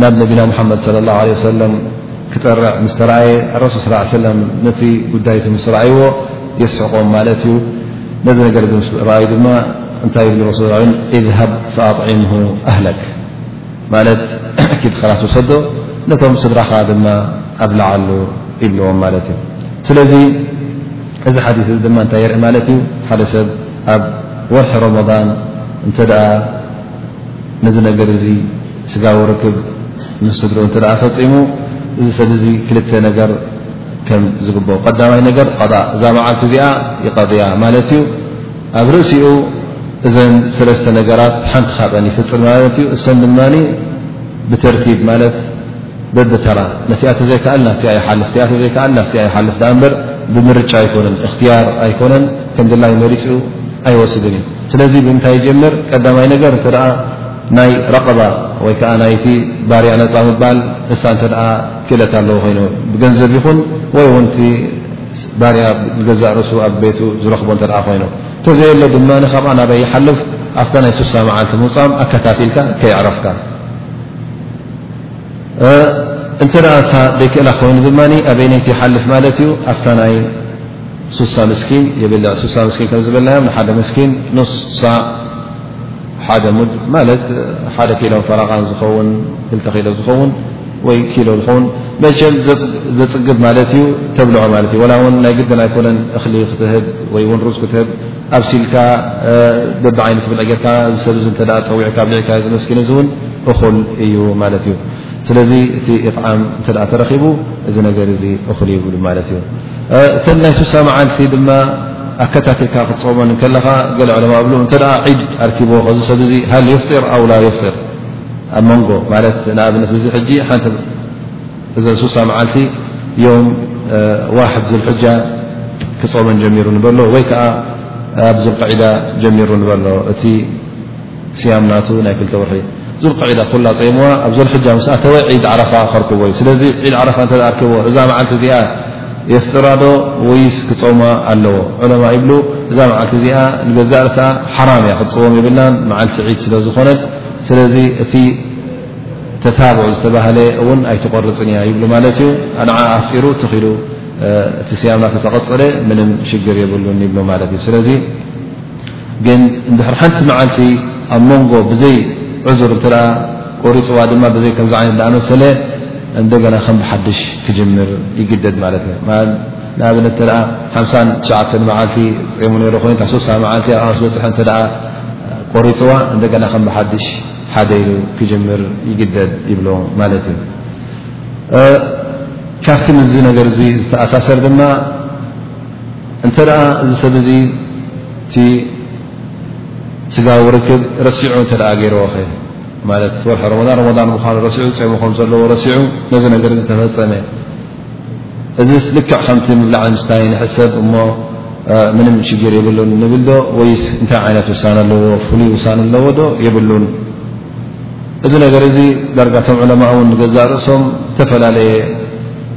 ናብ ነቢና ሙሓመድ ለ ላሁ ለ ወሰለም ክጠርዕ ምስ ተረኣየ ኣረሱል ስ ሰለም ነቲ ጉዳይቲ ምስ ረኣይዎ የስሕቆም ማለት እዩ ነዚ ነገር ዚ ምስ ረኣዩ ድማ እንታይ ይብሉ ረሱ እዝሃብ ፈኣጥዒምሁ ኣህለክ ማለት ኪድ ከላስ ውሰዶ ነቶም ስድራኻ ድማ ኣብላዓሉ ይብልዎም ማለት እዩ ስለዚ እዚ ሓዲስ እዚ ድማ እንታይ የርኢ ማለት እዩ ሓደ ሰብ ኣብ ወርሒ ሮሞዳን እንተ ደኣ ነዚ ነገር እዚ ስጋዊ ርክብ ምስ ስድሮ እንተ ፈፂሙ እዚ ሰብ እዚ ክልተ ነገር ከም ዝግበኦ ቀዳማይ ነገር ቐዳእ እዛ መዓልቲ እዚኣ ይቐድያ ማለት እዩ ኣብ ርእሲኡ እዘን ሰለስተ ነገራት ሓንቲ ካብአን ይፍፅል ማለት እዩ እሰን ድማ ብተርቲብ ማለት በብተራ ነቲኣ ተዘይከኣል ናፍቲኣ ይሓልፍ ቲኣ ተዘይከኣል ናፍቲኣ ይሓልፍ ዳኣ እምበር ብምርጫ ኣይኮነን እክትያር ኣይኮነን ከምድላይ መሪፂ ኣይወስድን እዩ ስለዚ ብምንታይ ይጀምር ቀዳማይ ነገር እንተ ናይ ረቐባ ወይ ከዓ ናይቲ ባርያ ነፃ ምባል እሳ እተ ክእለት ኣለዎ ኮይኑ ብገንዘብ ይኹን ወይ እውን እቲ ባርያ ንገዛእ ርእሱ ኣብ ቤቱ ዝረኽቦ እተ ኮይኑ እተዘየሎ ድማ ካብኣ ናበይ ይሓልፍ ኣብታ ናይ ሱሳ መዓልቲ ምውፃም ኣከታትልካ ከይዕረፍካ እንተ ሳ ዘይክእላ ኮይኑ ድማ ኣበይነይቲ ይሓልፍ ማለት እዩ ኣብታ ናይ ሱሳ ምስኪን የብልዕ ሱሳ ምስኪን ከምዝበልናዮም ንሓደ ምስኪን ንሳ ሓደ ሙድ ማለት ሓደ ኪሎ ፈረቓን ዝኸውን ክልተ ኪሎ ዝኸውን ወይ ኪሎ ዝኸውን መቸም ዘፅግብ ማለት እዩ ተብልዖ ማለት እዩ ወላ እውን ናይ ግድን ኣይኮነን እኽሊ ክትህብ ወይ እውን ሩዝ ክትህብ ኣብሲልካ በቢ ዓይነት ብልዒ ጌርካ ዝሰብ እዚ እተ ፀዊዕካ ብልዒካ ዝመስኪን እዚ እውን እኹል እዩ ማለት እዩ ስለዚ እቲ ኢቕዓም እተ ተረኺቡ እዚ ነገር እዚ እኹል ይብሉ ማለት እዩ እተን ናይ ሱሳ መዓልቲ ድማ ኣከታትልካ ክትፀመን ከለኻ ገለ ዕለማ ብሉ እተ ዒድ ኣርኪቦ ከዚ ሰብ ዚ ሃል ይፍጢር ኣው ላ ይፍጢር ኣብ መንጎ ማለት ንኣብነት እዚ ሕጂ ሓንቲ እዘን ሱሳ መዓልቲ ዮም ዋሕድ ዝልሕጃ ክፀመን ጀሚሩ ንበሎ ወይ ከዓ ኣብ ዝልቃዒዳ ጀሚሩ ንበሎ እቲ ስያም ናቱ ናይ ክልተ ወርሒ ዙልቅዒዳ ኩላ ፀይምዋ ኣብ ዞልሕጃ ምስ ኣተወ ዒድ ዓረፋ ከርክቦ እዩ ስለዚ ዒድ ዓረፋ እተ ኣርክቦ እዛ መዓልቲ እዚኣ የፍጥራዶ ወይስ ክፀማ ኣለዎ ዑለማ ይብሉ እዛ መዓልቲ እዚኣ ንገዛእ ርእሳ ሓራም እያ ክትፅዎም የብልናን መዓልቲ ዒድ ስለ ዝኾነት ስለዚ እቲ ተታብዑ ዝተባህለ እውን ኣይትቆርፅን እያ ይብሉ ማለት እዩ ኣንዓ ኣፍጢሩ ትኺሉ እቲ ስያምና ተተቐፅለ ምንም ሽግር የብሉን ይብሉ ማለት እዩ ስለዚ ግን እንድሕር ሓንቲ መዓልቲ ኣብ መንጎ ብዘይ ዕዙር እንተ ቆሪፅዋ ድማ ብዘይ ከምዚ ዓይነት ዳኣመሰለ እንደገና ከም ብሓድሽ ክጅምር ይግደድ ማለት እዩ ንኣብነት እተ ሓምሳ ትሸዓተ መዓልቲ ፀሙ ነይሮ ኮይኑ ካብ ሶሳ መዓልቲ ኣብ ኣምስ በፅሐ እተ ቆሪፅዋ እንደገና ከም ብሓድሽ ሓደ ኢሉ ክጅምር ይግደድ ይብሎ ማለት እዩ ካብቲ ምዚ ነገር እዚ ዝተኣሳሰር ድማ እንተ እዚ ሰብ እዚ እቲ ስጋዊ ርክብ ረሲዑ እተ ገይርዎ ከ ማለት ወርሒ ረመዳን ረመዳን ምኳኑ ረሲዑ ፀሙ ከም ዘለዎ ረሲዑ ነዚ ነገር እዚ ተፈፀመ እዚ ልክዕ ከምቲ ምብላዕ ምስታይ ንሕሰብ እሞ ምንም ሽግር የብሉን ንብልዶ ወይስ እንታይ ዓይነት ውሳነ ኣለዎ ፍሉይ ውሳነ ኣለዎ ዶ የብሉን እዚ ነገር እዚ ዳርጋቶም ዕለማ እውን ንገዛእ ርእሶም ዝተፈላለየ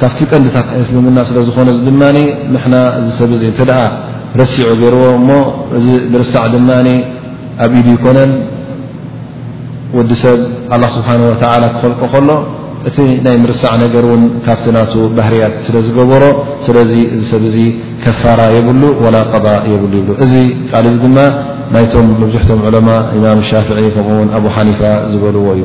ካብቲ ቀንዲታት እስልምና ስለ ዝኾነ ድማ ንሕና እዚ ሰብ እዚ እንተ ረሲዑ ገይርዎ እሞ እዚ ምርሳዕ ድማ ኣብ ኢዱ ይኮነን ወዲ ሰብ ኣላ ስብሓን ወተላ ክኸልቆ ከሎ እቲ ናይ ምርሳዕ ነገር እውን ካብቲ ናቱ ባህርያት ስለ ዝገበሮ ስለዚ እዚ ሰብ እዚ ከፋራ የብሉ ወላ ቀባ የብሉ ይብሉ እዚ ቃል እዚ ድማ ናይቶም መብዝሕቶም ዕለማ ኢማም ሻፍዒ ከምኡውን ኣብ ሓኒፋ ዝበልዎ እዩ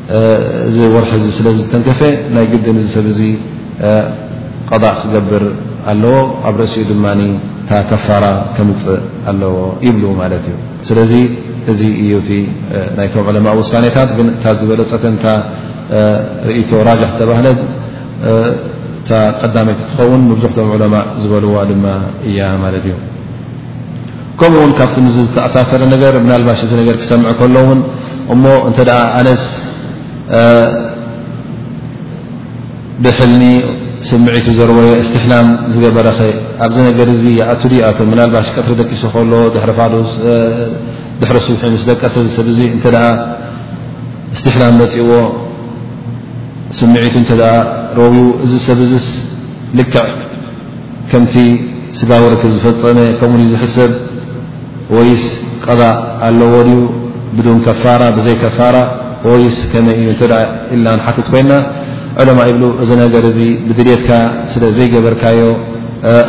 እዚ ወርሒ እዚ ስለ ዝተንከፈ ናይ ግድን እዚ ሰብ እዚ ቐባእ ክገብር ኣለዎ ኣብ ርእሲኡ ድማ እታ ከፋራ ከምፅእ ኣለዎ ይብሉ ማለት እዩ ስለዚ እዚ እዩ እቲ ናይቶም ዕለማእ ውሳኔታት ግን እታ ዝበለፀትን እታ ርእቶ ራጃሕ ዝተባህለ እታ ቀዳመይቲ ትኸውን ምብዙሕቶም ዕለማእ ዝበልዋ ድማ እያ ማለት እዩ ከምኡውን ካብቲ ምዚ ዝተኣሳሰረ ነገር ምናልባሽ እዚ ነገር ክሰምዕ ከሎ ውን እሞ እንተ ኣነስ ብሕልሚ ስምዒቱ ዘርወየ እስትሕላም ዝገበረኸ ኣብዚ ነገር እዚ ይኣቱ ድ ይኣቶ ምናልባሽ ቀትሪ ደቂሱ ከሎ ድሕሪ ፋዶ ድሕሪ ስውሒ ምስ ደቀሰ ዝሰብ እዙ እንተ እስትሕላም መፅእዎ ስምዒቱ እንተ ረውዩ እዚ ሰብ እዚስ ልክዕ ከምቲ ስጋዊ ርክብ ዝፈጸመ ከምኡ ድዩ ዝሕሰብ ወይስ ቀዳእ ኣለዎ ድዩ ብዱን ከፋራ ብዘይ ከፋራ ወይስ ከመይ እዩ እንተ ኢልና ንሓትት ኮይና ዕለማ ይብሉ እዚ ነገር እዚ ብድልትካ ስለ ዘይገበርካዮ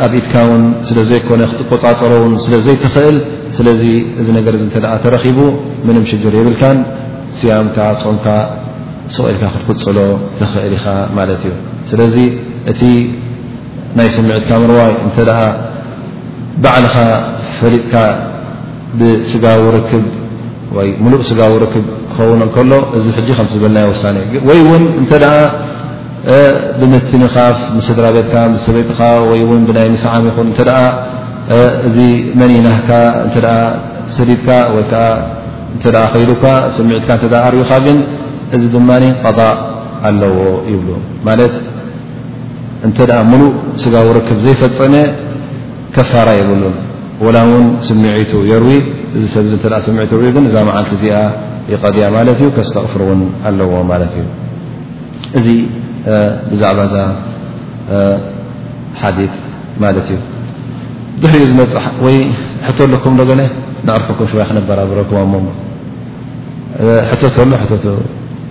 ኣብ ኢድካ ውን ስለ ዘይኮነ ክትቆፃፀሮ ውን ስለ ዘይትኽእል ስለዚ እዚ ነገር እዚ እተ ተረኺቡ ምንም ሽግር የብልካን ስያምካ ፆምካ ስቕኢልካ ክትቅፅሎ ትኽእል ኢኻ ማለት እዩ ስለዚ እቲ ናይ ስምዒት ካብ ምርዋይ እንተ ባዕልኻ ፈሊጥካ ብስጋዊ ርክብ ወይ ምሉእ ስጋዊ ርክብ ክኸውን ከሎ እዚ ሕጂ ከምቲ ዝበልናዮ ውሳኔ እዩ ወይ እውን እንተ ብምትንኻፍ ምስ ስድራ ቤትካ ምስ ሰበይትኻ ወይ ውን ብናይ ምስዓም ይኹን እተ እዚ መን ናህካ እተ ሰዲድካ ወይ ከዓ እተ ከይዱካ ስምዒትካ እተ ኣርዩካ ግን እዚ ድማ ቐضእ ኣለዎ ይብሉ ማለት እንተ ሙሉእ ስጋዊ ርክብ ዘይፈፀመ ከፋራ የብሉን ወላ ውን ስምዒቱ የርዊ እዚ ሰብ እተ ስምዒቱ ርዊ ግን እዛ መዓልቲ እዚኣ ይቀድያ ማለት እዩ ከስተቕፍር ውን ኣለዎ ማለት እዩ እዚ ብዛዕባ እዛ ሓዲ ማለት እዩ ድሕሪኡ ዝመፅ ወይ ሕቶ ኣለኩም ዶገለ ንዕርፈኩም ሽዋይ ክነበራብረኩም ኣሞ ሕቶ ተሎ ሕቶ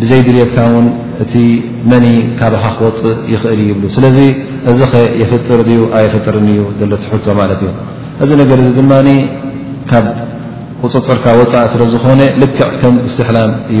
ብዘይ ድልየትካ ውን እቲ መኒ ካባኻ ክወፅእ ይኽእል እዩ ይብሉ። ስለዚ እዚ ከ የፍጥር ድዩ ኣየፍጥርን እዩ ዘሎ እቲ ሕቶ ማለት እዩ። እዚ ነገር እዚ ድማ ካብ ቁፅፅርካ ወፃኢ ስለ ዝኾነ ልክዕ ከም እስትሕላም እዩ።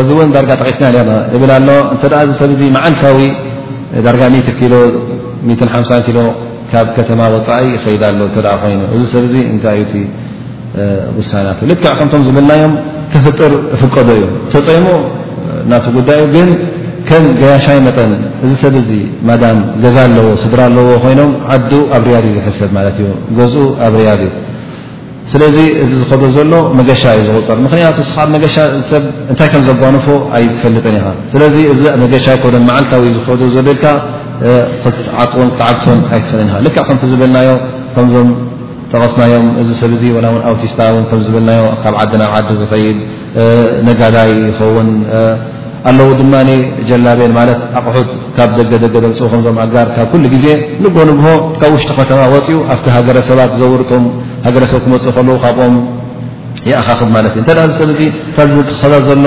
እዚ እውን ዳርጋ ጠቂስና ርና እብል ኣሎ እተ እዚ ሰብ ዚ መዓልታዊ ዳርጋ ኪሎ ሓ ኪሎ ካብ ከተማ ወፃኢ ይኸይዳ ኣሎ እተ ኮይኑ እዚ ሰብ ዚ እንታይ እዩ ውሳናት ልክዕ ከምቶም ዝብልናዮም ክፍጥር እፍቀዶ እዩ ተፀይሙ ናቲ ጉዳይ እዩ ግን ከም ገያሻይ መጠን እዚ ሰብ እዚ ማዳም ገዛ ኣለዎ ስድራ ኣለዎ ኮይኖም ዓዱ ኣብ ርያድ እዩ ዝሕሰብ ማለት እዩ ገዝኡ ኣብ ርያድ እዩ ስለዚ እዚ ዝኸዶ ዘሎ መገሻ እዩ ዝቁፀር ምክንያቱ ስኻ ብ መገሻ ሰብ እንታይ ከም ዘጓንፎ ኣይትፈልጥን ኢኻ ስለዚ እዚ መገሻ ኣይኮዶን መዓልታዊ ዝኸዶ ዘሎ ኢልካ ክትዓፅዎን ክትዓግቶን ኣይትኽእልን ኢኻ ልክዕ ከምቲ ዝበልናዮ ከምዞም ጠቐስናዮም እዚ ሰብ እዚ ወላ ውን ኣውቲስታ ውን ከም ዝበልናዮ ካብ ዓዲ ናብ ዓዲ ዝኸይድ ነጋዳይ ይኸውን ኣለዉ ድማ ጀላቤን ማለት ኣቑሑት ካብ ደገ ደገ ዘምፅኡ ከምዞም ኣጋር ካብ ኩሉ ግዜ ንግሆ ንግሆ ካብ ውሽጢ ከተማ ወፅኡ ኣብቲ ሃገረሰባት ዘውርቶም ሃገረሰብ ክመፅኡ ከለዉ ካብኦም ይኣኻኽብ ማለት እዩ እንተ ዝሰብ እዚ ካብዚ ከዛ ዘሎ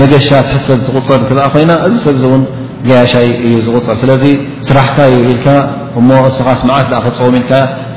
መገሻ ትሕሰብ ትቁፀር እተ ኮይና እዚ ሰብ እዚ እውን ገያሻይ እዩ ዝቁፀር ስለዚ ስራሕካ እዩ ኢልካ እሞ እስኻስ መዓስ ኣ ክፀውም ኢልካ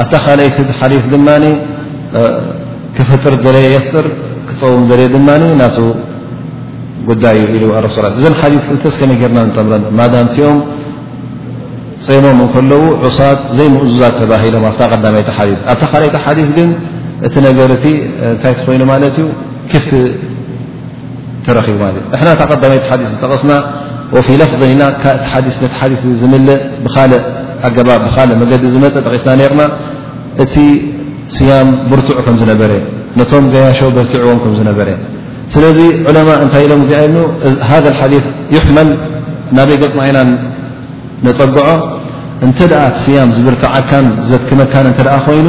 ኣብታ ካልኣይቲ ሓዲት ድማ ክፍጥር ዝደለየ የፍጥር ክፀውም ዝደለየ ድማ ናቱ ጉዳይ እዩ ኢሉ ኣረሱ እዘን ሓዲት ክልተ ስከመይ ጌርና ንጠምረን ማዳምቲኦም ፀይሞም እንከለዉ ዑሳት ዘይምእዙዛት ተባሂሎም ኣብታ ቀዳመይቲ ሓዲት ኣብታ ካልይቲ ሓዲት ግን እቲ ነገር እቲ እንታይ ትኮይኑ ማለት እዩ ክፍቲ ተረኺቡ ማለት እዩ ንሕና እታ ቀዳመይቲ ሓዲስ ዝጠቐስና ወፊ ለፍዘይና ካእቲ ሓዲስ ነቲ ሓዲስ እ ዝምልእ ብካልእ ኣገባብ ብካልእ መገዲ ዝመፀ ጠቒስና ነርና እቲ ስያም ብርቱዑ ከም ዝነበረ ነቶም ገያሾ በርትዕዎም ከም ዝነበረ ስለዚ ዑለማ እንታይ ኢሎም እዚኣ ይብሉ ሃደ ሓዲ ይሕመል ናበይ ገፅና ኢናን ነፀግዖ እንተ ደኣ እቲ ስያም ዝብርትዓካን ዘትክመካን እንተ ኮይኑ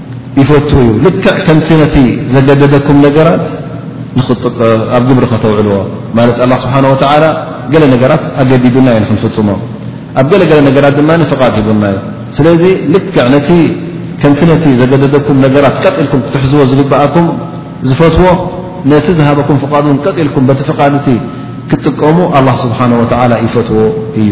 ይፈቱ እዩ ልክዕ ከምቲ ነቲ ዘገደደኩም ነገራት ኣብ ግብሪ ከተውዕልዎ ማለት ኣላ ስብሓን ወተዓላ ገለ ነገራት ኣገዲዱና እዩ ንክንፍፅሞ ኣብ ገለገለ ነገራት ድማ ፍቓድ ሂቡና እዩ ስለዚ ልክዕ ነቲ ከምቲ ነቲ ዘገደደኩም ነገራት ቀጥ ኢልኩም ክትሕዝዎ ዝግብኣኩም ዝፈትዎ ነቲ ዝሃበኩም ፍቓድ እውን ቀጥ ኢልኩም በቲ ፍቓድ እቲ ክትጥቀሙ ኣላ ስብሓን ወተዓላ ይፈትዎ እዩ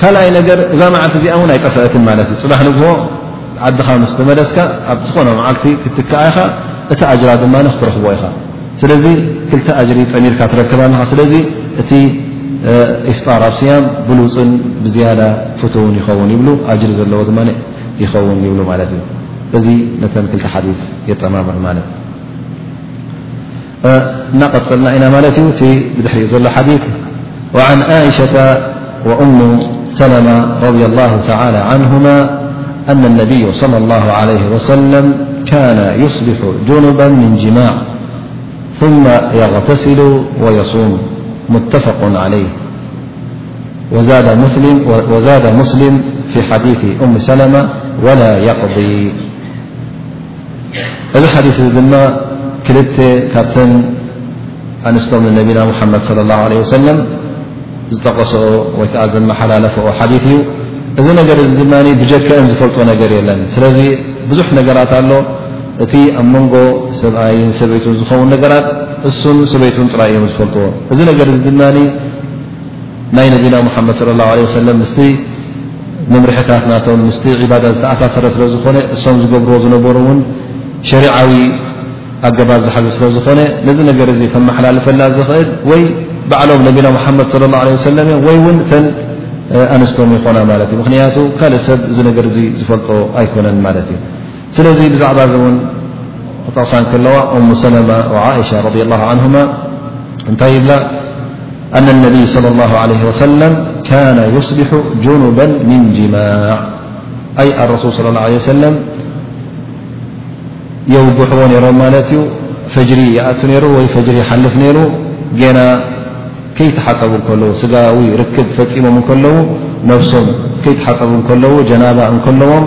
ካልኣይ ነገር እዛ መዓልቲ እዚኣ እውን ኣይጠፈአትን ማለት እዩ ፅባሕ ንግሆ ዓድኻ ምስ ተመለስካ ኣብ ዝኾነ መዓልቲ ክትትክኣ ኢኻ እቲ ኣጅራ ድማ ክትረኽቦ ኢኻ ስለዚ ክልተ ኣጅሪ ጠሚርካ ትረክብ ኣለኻ ስለዚ እቲ ኢፍጣር ኣብ ስያም ብሉፅን ብዝያዳ ፍትውን ይኸውን ይብሉ ኣጅሪ ዘለዎ ድማ ይኸውን ይብሉ ማለት እዩ እዚ ነተን ክልተ ሓዲት የጠማምር ማለት እዩ لا بر ل يث وعن ئشة وأم سلمة رضي الله تعالى عنهما أن النبي صلى الله عليه وسلم كان يصلح جنبا من جماع ثم يغتسل ويصوم متفق عليه وزاد مسلم في حديث أم سلمة ولا يقضي እዚ ሓዲስ እዚ ድማ ክልተ ካብተን ኣንስቶም ንነቢና ሙሓመድ ለ ላሁ ለ ወሰለም ዝጠቐስኦ ወይ ከዓ ዘመሓላለፈኦ ሓዲት እዩ እዚ ነገር እዚ ድማ ብጀክአን ዝፈልጦ ነገር የለን ስለዚ ብዙሕ ነገራት ኣሎ እቲ ኣብ መንጎ ሰብኣይን ሰበይቱን ዝኸውን ነገራት እሱን ሰበይቱን ጥራይ እዮም ዝፈልጥዎ እዚ ነገር እዚ ድማ ናይ ነቢና ሙሓመድ ለ ላ ለ ሰለም ምስቲ መምርሕታት ናቶም ምስቲ ዒባዳ ዝተኣሳሰረ ስለ ዝኾነ እሶም ዝገብርዎ ዝነበሩ እውን ሸሪዓዊ ኣገባብ ዝሓዘ ስለ ዝኾነ ነዚ ነገር እዚ ከመሓላልፈላ ዝኽእል ወይ ባዕሎም ነቢና ሙሓመድ ለ ላ ለ ሰለም እዮም ወይ እውን እተን ኣንስቶም ይኾና ማለት እዩ ምክንያቱ ካልእ ሰብ እዚ ነገር እዚ ዝፈልጦ ኣይኮነን ማለት እዩ ስለዚ ብዛዕባ እዚ እውን ክጠቕሳ እንከለዋ እሙ ሰለማ ዓእሻ ረድ ላ ዓንሁማ እንታይ ይብላ ኣነ ነብይ صለ ላሁ ዓለ ወሰለም ካነ ዩስቢሑ ጅኑባ ምን ጅማዕ ኣይ ኣረሱል ስለ ላ ለ ሰለም የውግሕዎ ነይሮም ማለት እዩ ፈጅሪ ይኣቱ ነይሩ ወይ ፈጅሪ ይሓልፍ ነይሩ ገና ከይተሓፀቡ እንከለዉ ስጋዊ ርክብ ፈፂሞም እንከለዉ ነፍሶም ከይተሓፀቡ እንከለዉ ጀናባ እንከለዎም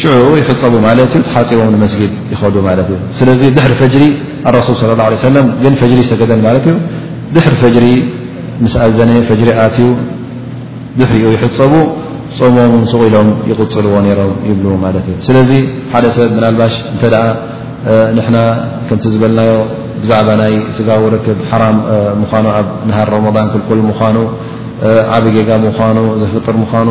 ሽዑ ይሕፀቡ ማለት እዩ ተሓፂቦም ንመስጊድ ይኸዱ ማለት እዩ ስለዚ ድሕሪ ፈጅሪ ኣረሱል ስለ ላ ሰለም ግን ፈጅሪ ይሰገደን ማለት እዩ ድሕሪ ፈጅሪ ምስ ኣዘነ ፈጅሪ ኣትዩ ድሕሪኡ ይሕፀቡ ፆሞም ን ስቑ ኢሎም ይቕፅልዎ ነይሮም ይብሉ ማለት እዩ ስለዚ ሓደ ሰብ ምናልባሽ እንተ ንሕና ከምቲ ዝበልናዮ ብዛዕባ ናይ ስጋዊ ርክብ ሓራም ምዃኑ ኣብ ነሃር ሮሞዳን ክልኩል ምዃኑ ዓብ ጌጋ ምዃኑ ዘፍጥር ምዃኑ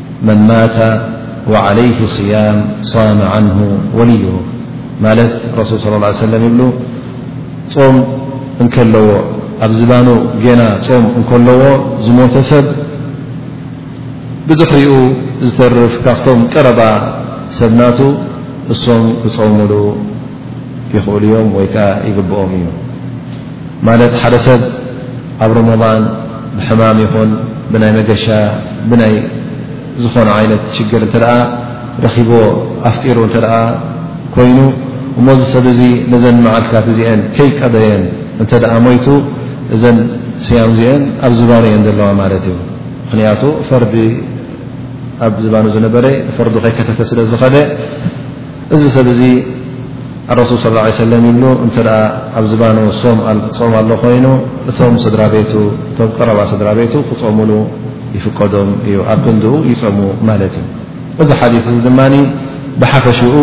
መን ማተ ወዓለይህ ስያም ሳመ ዓንሁ ወልዩሁ ማለት ረሱል ስለ ላ ሰለም ይብሉ ጾም እንከለዎ ኣብ ዝባኑ ጌና ጾም እንከለዎ ዝሞተ ሰብ ብድሕሪኡ ዝተርፍ ካብቶም ቀረባ ሰብናቱ እሶም ክፀሙሉ ይኽእሉ እዮም ወይ ከዓ ይግብኦም እዩ ማለት ሓደ ሰብ ኣብ ሮሞዳን ብሕማም ይኹን ብናይ መገሻ ብናይ ዝኾነ ዓይነት ሽግር እንተ ረኺቦ ኣፍጢሩ እንተ ኮይኑ እሞ እዚ ሰብ እዚ ነዘን መዓልትታት እዚአን ከይቀደየን እንተ ሞይቱ እዘን ስያም እዚአን ኣብ ዝባኑ እየን ዘለዋ ማለት እዩ ምኽንያቱ ፈርዲ ኣብ ዝባኑ ዝነበረ ፈርዱ ከይከተተ ስለ ዝኸደ እዚ ሰብ እዚ ኣረሱል ስ ላ ሰለም ይብሉ እንተ ኣብ ዝባኑ ጾም ኣሎ ኮይኑ እቶም ስድራ ቤቱ እቶም ቀረባ ስድራ ቤቱ ክጾሙሉ ይፍቀዶም እዩ ኣብ ክንድኡ ይጸሙ ማለት እዩ እዚ ሓዲ እዚ ድማ ብሓፈሽኡ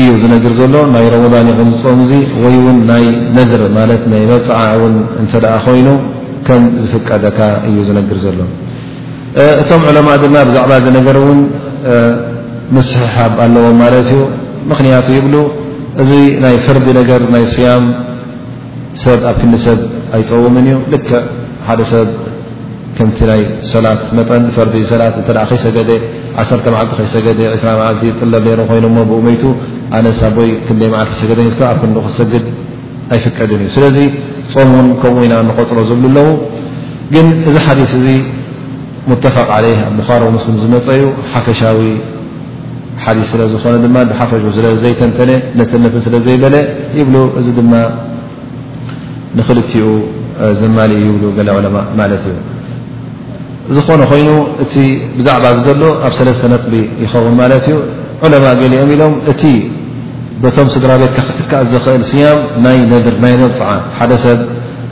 እዩ ዝነግር ዘሎ ናይ ረመዳን ይኹን ዝጾም እዙ ወይ ውን ናይ ነድር ማለት ናይ መብፅዓ እውን እንተ ኮይኑ ከም ዝፍቀደካ እዩ ዝነግር ዘሎ እቶም ዑለማእ ድማ ብዛዕባ እዚ ነገር እውን ምስሕሓብ ኣለዎም ማለት እዩ ምኽንያቱ ይብሉ እዚ ናይ ፍርዲ ነገር ናይ ስያም ሰብ ኣብ ክንዲ ሰብ ኣይፀውምን እዩ ልክዕ ሓደ ሰብ ከምቲ ናይ ሰላት መጠን ፈርዲ ሰላት እተ ከይሰገደ ዓሰርተ መዓልቲ ከይሰገደ ዕስራ መዓልቲ ጥለብ ነይሩ ኮይኑሞ ብኡመይቱ ኣነሳቦይ ክንደይ መዓልቲ ሰገደ ኢልካ ኣብ ክንዱ ክሰግድ ኣይፍቀድን እዩ ስለዚ ጾም ውን ከምኡ ኢና ንቆፅሮ ዝብሉ ኣለዉ ግን እዚ ሓዲስ እዚ ሙተፈቅ ዓለይ ኣብ ቡኻሪ ወሙስሊም ዝመፀ እዩ ሓፈሻዊ ሓዲስ ስለ ዝኾነ ድማ ብሓፈሹ ስለ ዘይተንተነ ነትን ነትን ስለ ዘይበለ ይብሉ እዚ ድማ ንክልቲኡ ዘማልእ ይብሉ ገለ ዑለማ ማለት እዩ ዝኾነ ኮይኑ እቲ ብዛዕባ ዝደሎ ኣብ ሰለስተ ነጥቢ ይኸውን ማለት እዩ ዑለማ ገሊኦም ኢሎም እቲ በቶም ስድራ ቤትካ ክትካእ ዝኽእል ስያም ናይ ነድር ናይ መብፅዓ ሓደ ሰብ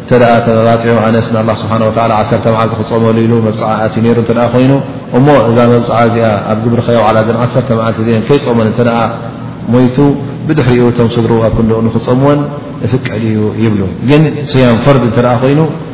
እተ ተመባፂዑ ኣነስ ንኣላ ስብሓን ወላ ዓሰርተ መዓልቲ ክፀመሉ ኢሉ መብፅዓ ኣት ነይሩ እተ ኮይኑ እሞ እዛ መብፅዓ እዚኣ ኣብ ግብሪ ከየውዓላ ዘን ዓሰርተ መዓልቲ እዚአን ከይፀመን እተ ሞይቱ ብድሕሪኡ እቶም ስድሩ ኣብ ክንደኡ ንክፀምወን እፍቀድ እዩ ይብሉ ግን ስያም ፈርድ እተ ኮይኑ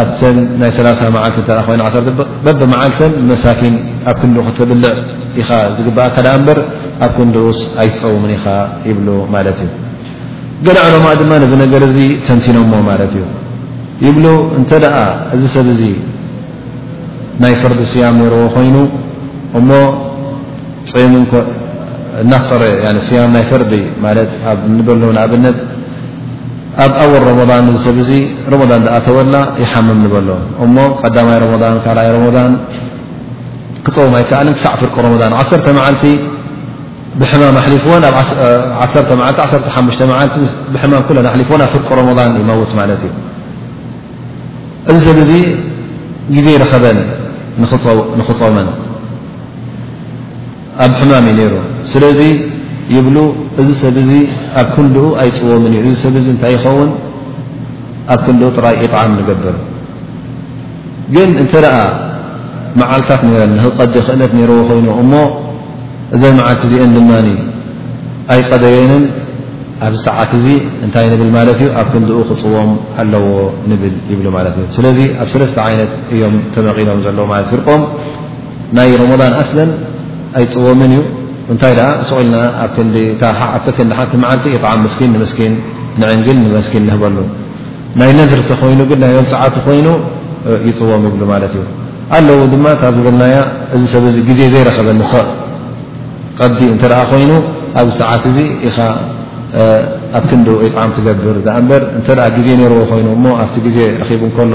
ኣብተን ናይ ሰላሳ መዓልቲ እተ ኮይነ ዓሰርተ በብመዓልተን ንመሳኪን ኣብ ክንዱ ክተብልዕ ኢኻ ዝግብኣካ ዳኣ እምበር ኣብ ክንዱውስ ኣይትፀውምን ኢኻ ይብሉ ማለት እዩ ገለ ዕለማ ድማ ነዚ ነገር እዚ ተንቲኖሞ ማለት እዩ ይብሉ እንተ ደኣ እዚ ሰብ እዚ ናይ ፈርዲ ስያም ነይርዎ ኮይኑ እሞ ፀሙ እናፍጠረ ስያም ናይ ፈርዲ ማለት ኣብ ንበሎ ንኣብነት ኣብ ኣወል ረመዳን እዚ ሰብ እዚ ረመዳን ዝኣተወላ ይሓምም ንበሎ እሞ ቀዳማይ ረመዳን ካልኣይ ረመዳን ክፀውም ኣይከኣልን ክሳዕ ፍርቂ ረመዳን ዓሰርተ መዓልቲ ብሕማም ኣሕሊፍዎን ኣብ ዓሰርተ መዓልቲ ዓሰርተ ሓሙሽተ መዓልቲ ብሕማም ኩለን ኣሕሊፍዎን ኣብ ፍርቂ ረመዳን ይመውት ማለት እዩ እዚ ሰብ እዚ ግዜ ይረኸበን ንክፀውመን ኣብ ሕማም እዩ ነይሩ ስለዚ ይብሉ እዚ ሰብ እዚ ኣብ ክንድኡ ኣይፅወምን እዩ እዚ ሰብ እዚ እንታይ ይኸውን ኣብ ክንድኡ ጥራይ ኢጣዓም ንገብር ግን እንተ ደኣ መዓልታት ነረን ንህቀዲ ክእለት ነይረዎ ኮይኑ እሞ እዘን መዓልቲ እዚአን ድማ ኣይቀደየንን ኣብዚ ሰዓት እዚ እንታይ ንብል ማለት እዩ ኣብ ክንድኡ ክፅዎም ኣለዎ ንብል ይብሉ ማለት እዩ ስለዚ ኣብ ሰለስተ ዓይነት እዮም ተመቒሎም ዘለዉ ማለት ፍርቆም ናይ ሮሞዳን ኣስለን ኣይፅወምን እዩ እንታይ ደኣ ሱቕ ኢልና ኣብ ክንዲ እታ ዓፊ ክንዲ ሓንቲ መዓልቲ ኢጣዓም ምስኪን ንምስኪን ንዕንግል ንመስኪን ንህበሉ ናይ ነድሪ ተኾይኑ ግን ናይ መብፅዓቲ ኮይኑ ይፅወም ይብሉ ማለት እዩ ኣለዉ ድማ እታ ዝበልናያ እዚ ሰብ እዚ ግዜ ዘይረኸበ ንኸእ ቀዲ እንተ ደኣ ኮይኑ ኣብ ሰዓት እዚ ኢኻ ኣብ ክንዲ ኢጣዓም ትገብር ደኣ እምበር እንተ ግዜ ነይርዎ ኮይኑ እሞ ኣብቲ ግዜ ረኺቡ እንከሎ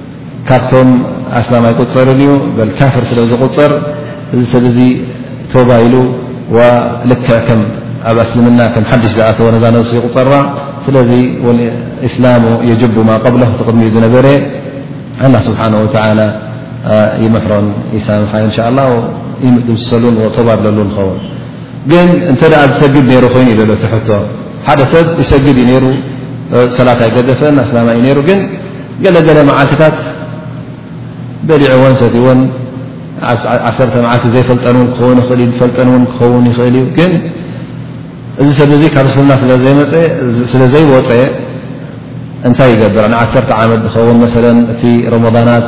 ካብቶም ኣስላም ኣይቁፀርን እዩ በል ካፍር ስለ ዝቁፅር እዚ ሰብ እዚ ቶባ ኢሉ ልክዕ ከም ኣብ ኣስልምና ከም ሓድሽ ዝኣተወ ነዛ ነብሱ ይቁፀራ ስለዚ እስላሙ የጅቡ ማ ቀብሎ እቲ ቅድሚኡ ዝነበረ ኣላ ስብሓን ወተላ ይምሕሮን ይሳምሓ እንሻ ላ ይምድምስሰሉን ቶባ ብለሉ ንኸውን ግን እንተ ዝሰግድ ነይሩ ኮይኑ እዩ ዘሎ ትሕቶ ሓደ ሰብ ይሰግድ እዩ ነይሩ ሰላት ኣይገደፈን ኣስላማ እዩ ነይሩ ግን ገለ ገለ መዓልትታት በሊዕዎን ሰትዎን ዓሰርተ መዓልቲ ዘይፈልጠን ን ክኸውን ይኽእል ዩ ዝፈልጠን ን ክኸውን ይኽእል እዩ ግን እዚ ሰብ እዚ ካብ እስልምና ስለ ዘይወፀ እንታይ ይገብር ንዓሰርተ ዓመት ዝኸውን መሰለን እቲ ሮሞዳናት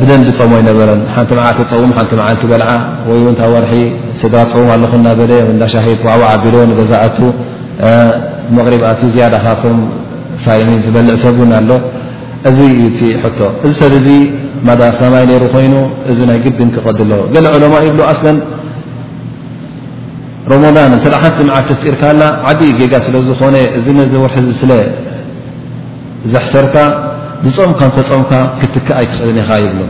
ብደንቢ ጸሞ ኣይነበረን ሓንቲ መዓልቲ ጸውም ሓንቲ መዓልቲ በልዓ ወይ ውን ታወርሒ ስድራ ጸውም ኣለኹ እናበለ እንዳ ሻሂት ዋዕዋዕ ኣቢሎ ንገዛ ኣቱ መቕሪብ ኣቱ ዝያዳ ካብቶም ሳይሚን ዝበልዕ ሰብ ውን ኣሎ እዚ እዩ እቲ ሕቶ እዚ ሰብ እዚ ማዳ ኣስላማይ ነይሩ ኮይኑ እዚ ናይ ግድን ክቐዲ ኣለዎ ገለ ዕለማ ይብሉ ኣስለን ሮሞዳን እንተ ሓንቲ መዓልቲ ፍጢርካላ ዓብዪ ጌጋ ስለ ዝኾነ እዚ ነዚ ወርሒ እዚ ስለ ዘሕሰርካ ዝጾምካ እንተጾምካ ክትክእ ኣይትኽእልን ኢኻ ይብሎ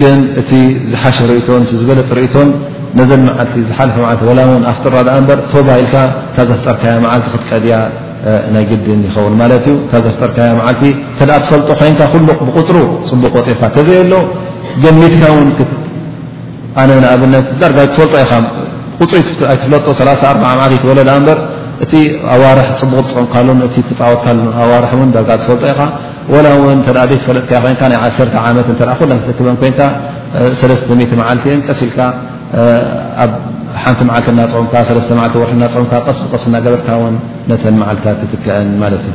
ግን እቲ ዝሓሸ ርእቶ ን ዝበለፅ ርእቶን ነዘን መዓልቲ ዝሓለፈ መዓልቲ ወላ ውን ኣፍጥራ ድኣ እምበር ቶባ ኢልካ እታ ዘፍጠርካያ መዓልቲ ክትቀድያ ናይ ግድን ይኸውን ማለት እዩ እታ ዘፍጠርካያ መዓልቲ ተደኣ ትፈልጦ ኮይንካ ኩሉ ብቁፅሩ ፅቡቅ ወፂርካ ተዘየሎ ገሚትካ ውን ኣነ ንኣብነት ዳርጋ ኣይትፈልጦ ኢኻ ቁፅሪ ኣይትፍለጦ ሰላሳ ኣርባዓ መዓልቲ ይትወለ ዳኣ እምበር እቲ ኣዋርሕ ፅቡቕ ትፀምካሉን እቲ ትፃወትካሉን ኣዋርሕ እውን ዳርጋ ኣይትፈልጦ ኢኻ ወላ እውን እተ ዘይትፈለጥካዮ ኮይንካ ናይ ዓሰርተ ዓመት እተ ኩለን ክትክበን ኮይንካ ሰለስተ ሚእቲ መዓልቲ እየን ቀስ ኢልካ ኣብ ሓንቲ መዓልቲ እናፀምካ ሰለስተ መዓልቲ ወርሒ እናፀምካ ቀስ ብቀስ እናገበርካ እውን ነተን መዓልትታት ትትክዐን ማለት እዩ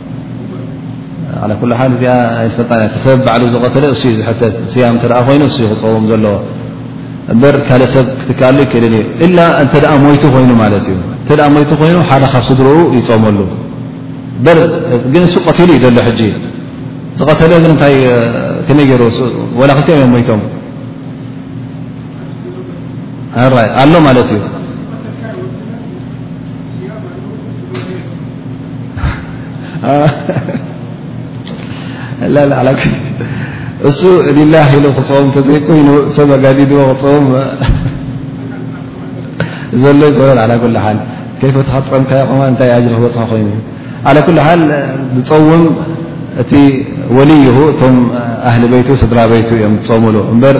ዓላ ኩሉ ሓል እዚኣ ኣይፈጣ እያ ሰብ ባዕሉ ዝቐተለ እሱ ዩ ዝሕተት ስያም እተ ኮይኑ እሱ ክፀውም ዘለዎ እበር ካልእ ሰብ ክትከኣሉ ይክእልን እዩ እላ እንተ ሞይቱ ኮይኑ ማለት እዩ እተ ሞይቱ ኮይኑ ሓደ ካብ ስድርኡ ይፀመሉ በር ግን እሱ ቀትሉ እዩ ዘሎ ሕጂ ዝቐተለ ግን እንታይ ከመይ ገይሩ ወላ ክልቲኦም እዮም ሞይቶም ራይ ኣሎ ማለት እዩ እሱ ሊላ ኢሉ ክፀም እተዘይኮይኑ ሰብ ኣጋዲድዎ ክፀም ዘሎ ይኮበል ዓ ኩል ሓል ከይፈትኻ ፀምካዮ ከ እንታይ ኣጅሪ ክበፅሖ ኮይኑ እዩ ዓላ ኩል ሓል ዝፀውም እቲ ወልይሁ እቶም ኣህሊ ቤቱ ስድራ ቤቱ እዮም ዝፀሙሉ እምበር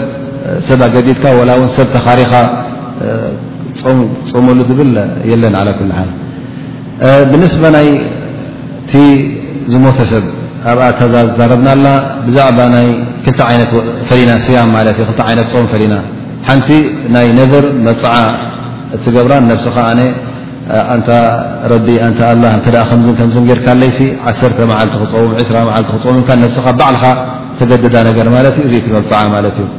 ሰብ ኣገዲድካ ወላ ውን ሰብ ተኻሪኻ ፀም ፀመሉ ዝብል የለን ዓላ ኩል ሓል ብንስባ ናይቲ ዝሞተ ሰብ ኣብኣ እታዛ ዝዛረብናላ ብዛዕባ ናይ ክልተ ዓይነት ፈሊና ስያም ማለት ዩ ክልተ ዓይነት ፆም ፈሊና ሓንቲ ናይ ነድር መፅዓ እትገብራ ነብስኻ ኣነ ኣንታ ረቢ ኣንታ ኣላ እተ ከምዝን ከምዝን ጌርካለይሲ ዓሰርተ መዓልቲ ክፀውም ዕስራ መዓልቲ ክፀውም ኢልካ ነብስኻ ባዕልኻ ተገድዳ ነገር ማለት እዩ እዙ ትመብፅዓ ማለት እዩ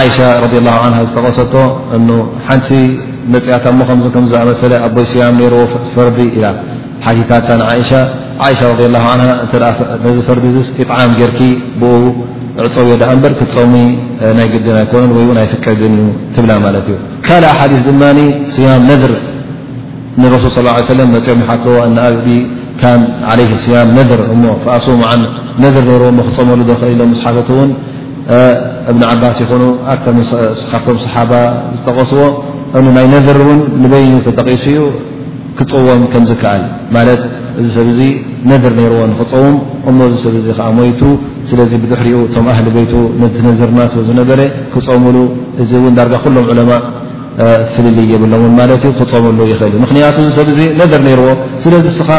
ዓእሻ ረድ ላ ን ዝጠቐሰቶ እኑ ሓንቲ መፅኣታ እሞ ከምዚ ከም ዝኣመሰለ ኣቦይ ስያም ነይርዎ ፈርዲ ኢላ ሓቲታታ ንዓእሻ ዓእሻ ረድ ላ ን ነዚ ፈርዲ ዚ ኢጣዓም ጌርኪ ብኡ ዕፀውዮ ድኣ እምበር ክትፀውሚ ናይ ግድን ኣይኮነን ወይ ውን ኣይፍቀድን እዩ ትብላ ማለት እዩ ካልኣ ሓዲስ ድማ ስያም ነድር ንረሱል ስ ለ ሰለም መፅኦም ይሓትዎ ኣኣቢ ካን ዓለይ ስያም ነድር እሞ ፍኣሶም ን ነድር ነይርዎ እሞ ክፀመሉ ዶ ክእል ኢሎም ምስሓተት እውን እብኒ ዓባስ ይኹኑ ካብቶም ሰሓባ ዝጠቐስዎ እም ናይ ነድር እውን ንበይኑ ተጠቒሱ እዩ ክፀወም ከም ዝከኣል ማለት እዚ ሰብ እዚ ነድር ነይርዎ ንክፀውም እሞ እዚ ሰብ እዚ ከዓ ሞይቱ ስለዚ ብድሕሪኡ እቶም ኣህሊ ቤቱ ነቲ ነዝርናቱ ዝነበረ ክፀሙሉ እዚ እውን ዳርጋ ኩሎም ዑለማ ፍልል የብሎምን ማለት እዩ ክፀምሉ ይኽእል እዩ ምክንያቱ እዚ ሰብ እዚ ነድር ነይርዎ ስለዚ ስኻ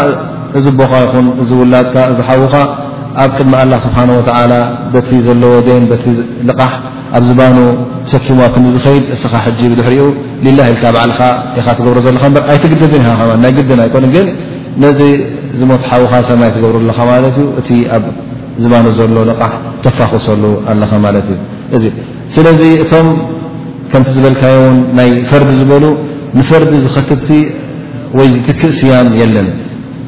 እዚ ቦኻ ይኹን እዚ ውላድካ እዚ ሓዉኻ ኣብ ቅድሚ ኣላህ ስብሓን ወተዓላ በቲ ዘለዎ ደን በቲ ልቓሕ ኣብ ዝባኑ ተሰኪሙ ኣብ ክንዲ ዝኸይድ እስኻ ሕጂ ብድሕሪኡ ሊላህ ኢልካ ባዕልኻ ኢኻ ትገብሮ ዘለኻ እበር ኣይትግደድን ኢኻ ከ ናይ ግድን ኣይኮነ ግን ነዚ ዝሞት ሓውኻ ሰናይ ትገብሩ ኣለኻ ማለት እዩ እቲ ኣብ ዝባኑ ዘሎ ልቓሕ ተፋኽሰሉ ኣለኻ ማለት እዩ እዚ ስለዚ እቶም ከምቲ ዝበልካዮ ውን ናይ ፈርዲ ዝበሉ ንፈርዲ ዝኸትብቲ ወይ ዝትክእ ስያም የለን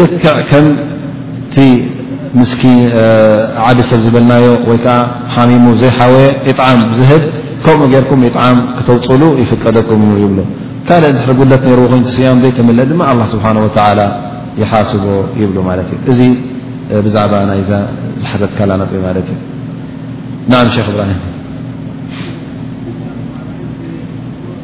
ልክዕ ከምቲ ምስኪ ዓዲ ሰብ ዝበልናዮ ወይ ከዓ ሓሚሙ ዘይሓወየ ኢጥዓም ዝህብ ከምኡ ጌርኩም ኢጥዓም ክተውፅሉ ይፍቀደኩም እዩ ይብሎ ካልእ ድሕሪ ጉድለት ነይርዎ ኮይኑ ትስያም ዘይተምልእ ድማ ኣላ ስብሓን ወተዓላ ይሓስቦ ይብሉ ማለት እዩ እዚ ብዛዕባ ናይዛ ዝሓተትካላ ነጥቢ ማለት እዩ ናዓ ሸክ እብራሂም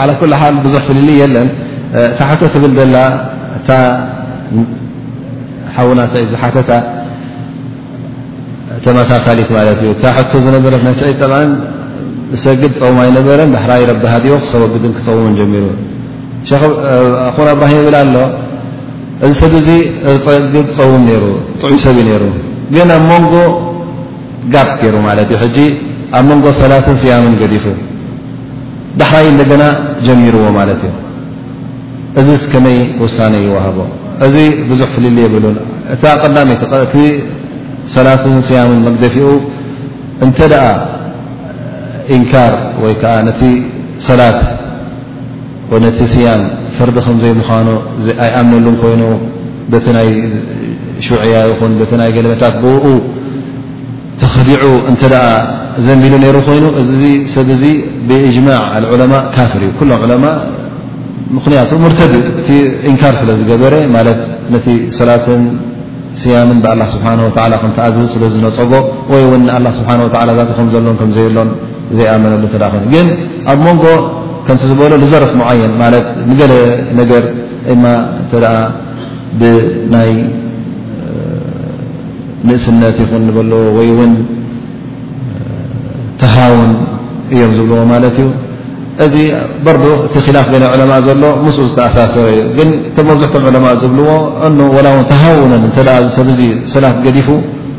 ዓላ ኩል ሓል ብዙሕ ፍልል የለን ታሓቶ ትብል ዘላ እታ ሓውና ሰዒድ ዝሓተታ ተመሳሳሊት ማለት እዩ እታ ሕቶ ዝነበረት ናይ ሰዒድ ጠብዓ ብሰግድ ፀውም ኣይነበረን ዳሕራይ ረቢ ሃድዮ ክሰወግድን ክፀውምን ጀሚሩ ኹን ኣብራሂም ይብል ኣሎ እዚ ሰብ እዚ ጸግብ ጸውም ነይሩ ጥዑይ ሰብ እዩ ነይሩ ግን ኣብ መንጎ ጋብ ገይሩ ማለት እዩ ሕጂ ኣብ መንጎ ሰላትን ስያምን ገዲፉ ዳሕራይ እንደገና ጀሚርዎ ማለት እዩ እዚ ከመይ ውሳነ ይወሃቦ እዚ ብዙሕ ፍልል የብሉን እታ ቀዳመይቲ እቲ ሰላትን ስያምን መግደፊኡ እንተ ደኣ ኢንካር ወይ ከዓ ነቲ ሰላት ኮነ እቲ ስያም ፈርዲ ከም ዘይምዃኑ ኣይኣምነሉን ኮይኑ በቲ ናይ ሹዕያ ይኹን በቲ ናይ ገለመታት ብኡ ተኸዲዑ እንተ ዘንቢሉ ነይሩ ኮይኑ እዚ ሰብ እዚ ብእጅማዕ ዓልዑለማ ካፍር እዩ ኩሎም ዑለማ ምኽንያቱ ሙርተድ እዩ እቲ ኢንካር ስለ ዝገበረ ማለት ነቲ ሰላትን ስያምን ብኣላ ስብሓን ወላ ከምተኣዘዝ ስለ ዝነፀጎ ወይ እውን ንኣላ ስብሓን ወላ ዛቲ ከም ዘሎን ከምዘየሎን ዘይኣመነሉ እተ ኮይኑ ግን ኣብ መንጎ ከምቲ ዝበሎ ንዘርፍ መዓየን ማለት ንገለ ነገር እማ እተ ብናይ ንእስነት ይኹን ንበሎ ወይ እውን ተሃውን እዮም ዝብልዎ ማለት እዩ እዚ በርዶ እቲ ክላፍ ገለ ዕለማ ዘሎ ምስኡ ዝተኣሳሰረ እዩ ግን እቶም መብዝሕቶም ዕለማ ዝብልዎ እኑ ወላ ውን ተሃውንን እተ ዝሰብ እዚ ሰላት ገዲፉ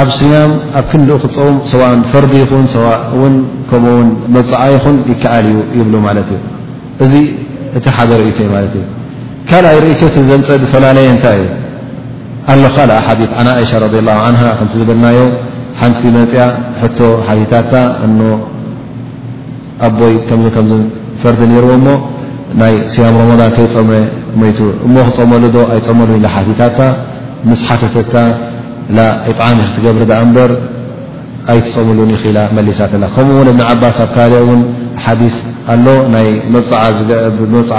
ኣብ ስያም ኣብ ክንድኡ ክጾም ሰዋእን ፈርዲ ይኹን ሰዋእ ውን ከምኡ ውን መጽዓ ይኹን ይከኣል እዩ ይብሉ ማለት እዩ እዚ እቲ ሓደ ርእቶ እዩ ማለት እዩ ካልኣይ ርእቶ እቲ ዘምፀ ዝፈላለየ እንታይ እዩ ኣሎ ካልኣ ሓዲ ዓን ኣእሻ ረድ ላ ዓንሃ ከምቲ ዝበልናዮ ሓንቲ መፅያ ሕቶ ሓቲታታ እኖ ኣቦይ ከምዚ ከምዚ ፈርዲ ነይርዎ እሞ ናይ ስያም ሮሞዳን ከይጾመ መይቱ እሞ ክጾመሉ ዶ ኣይጾመሉን ኢላ ሓቲታታ ምስ ሓተተታ ላ ኢጥዓም ኢኺ ትገብሪ ደኣ እምበር ኣይትጾምሉን ኢኺ ኢላ መሊሳትላ ከምኡ እውን እብኒ ዓባስ ኣብ ካልእ እውን ሓዲስ ኣሎ ናይ መብጽዓ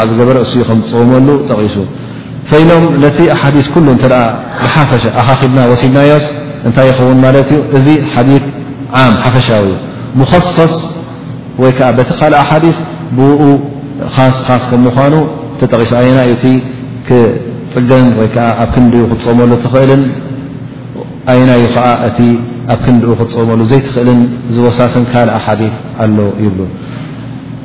ዝገበረ እሱዩ ከም ዝጾመሉ ጠቒሱ ፈይሎም ነቲ ሓዲስ ኩሉ እተ ብሓፈሻ ኣኻኺብና ወሲድናዮስ እንታይ ይኸውን ማለት እዩ እዚ ሓዲ ዓም ሓፈሻዊ እዩ ሙኸሰስ ወይ ከዓ በቲ ካልእ ኣሓዲስ ብኡ ኻስ ኻስ ከም ምኳኑ ተጠቂሱ ኣየና እዩ እቲ ክፅገም ወይ ከዓ ኣብ ክንዲኡ ክትፀመሉ ትኽእልን ኣየና እዩ ከዓ እቲ ኣብ ክንዲኡ ክትፀመሉ ዘይትኽእልን ዝወሳሰን ካልእ ኣሓዲ ኣሎ ይብሉ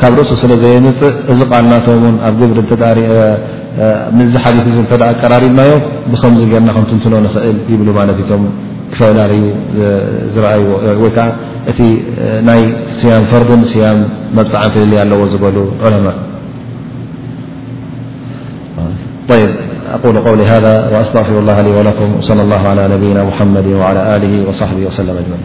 ካብ ርእሱ ስለ ዘየምጽእ እዚ ቃል ናቶም ውን ኣብ ግብሪ እተ ምስዚ ሓዲት እዚ እተ ኣቀራሪብናዮ ብከምዚ ገርና ክንትንትኖ ንኽእል ይብሉ ማለት እዩ ቶም ክፈላልዩ ዝረኣይዎ ወይ ከዓ እቲ ናይ ስያም ፈርድን ስያም መብፅዓን ፍልልይ ኣለዎ ዝበሉ ዑለማ ኣቁሉ ቀውሊ ሃ ኣስተፊሩ ላ ሊ ወኩም ለ ላ ላ ነብይና ሙሓመድ ላ ሊ ወሳሕቢ ወሰለም ኣጅማዒን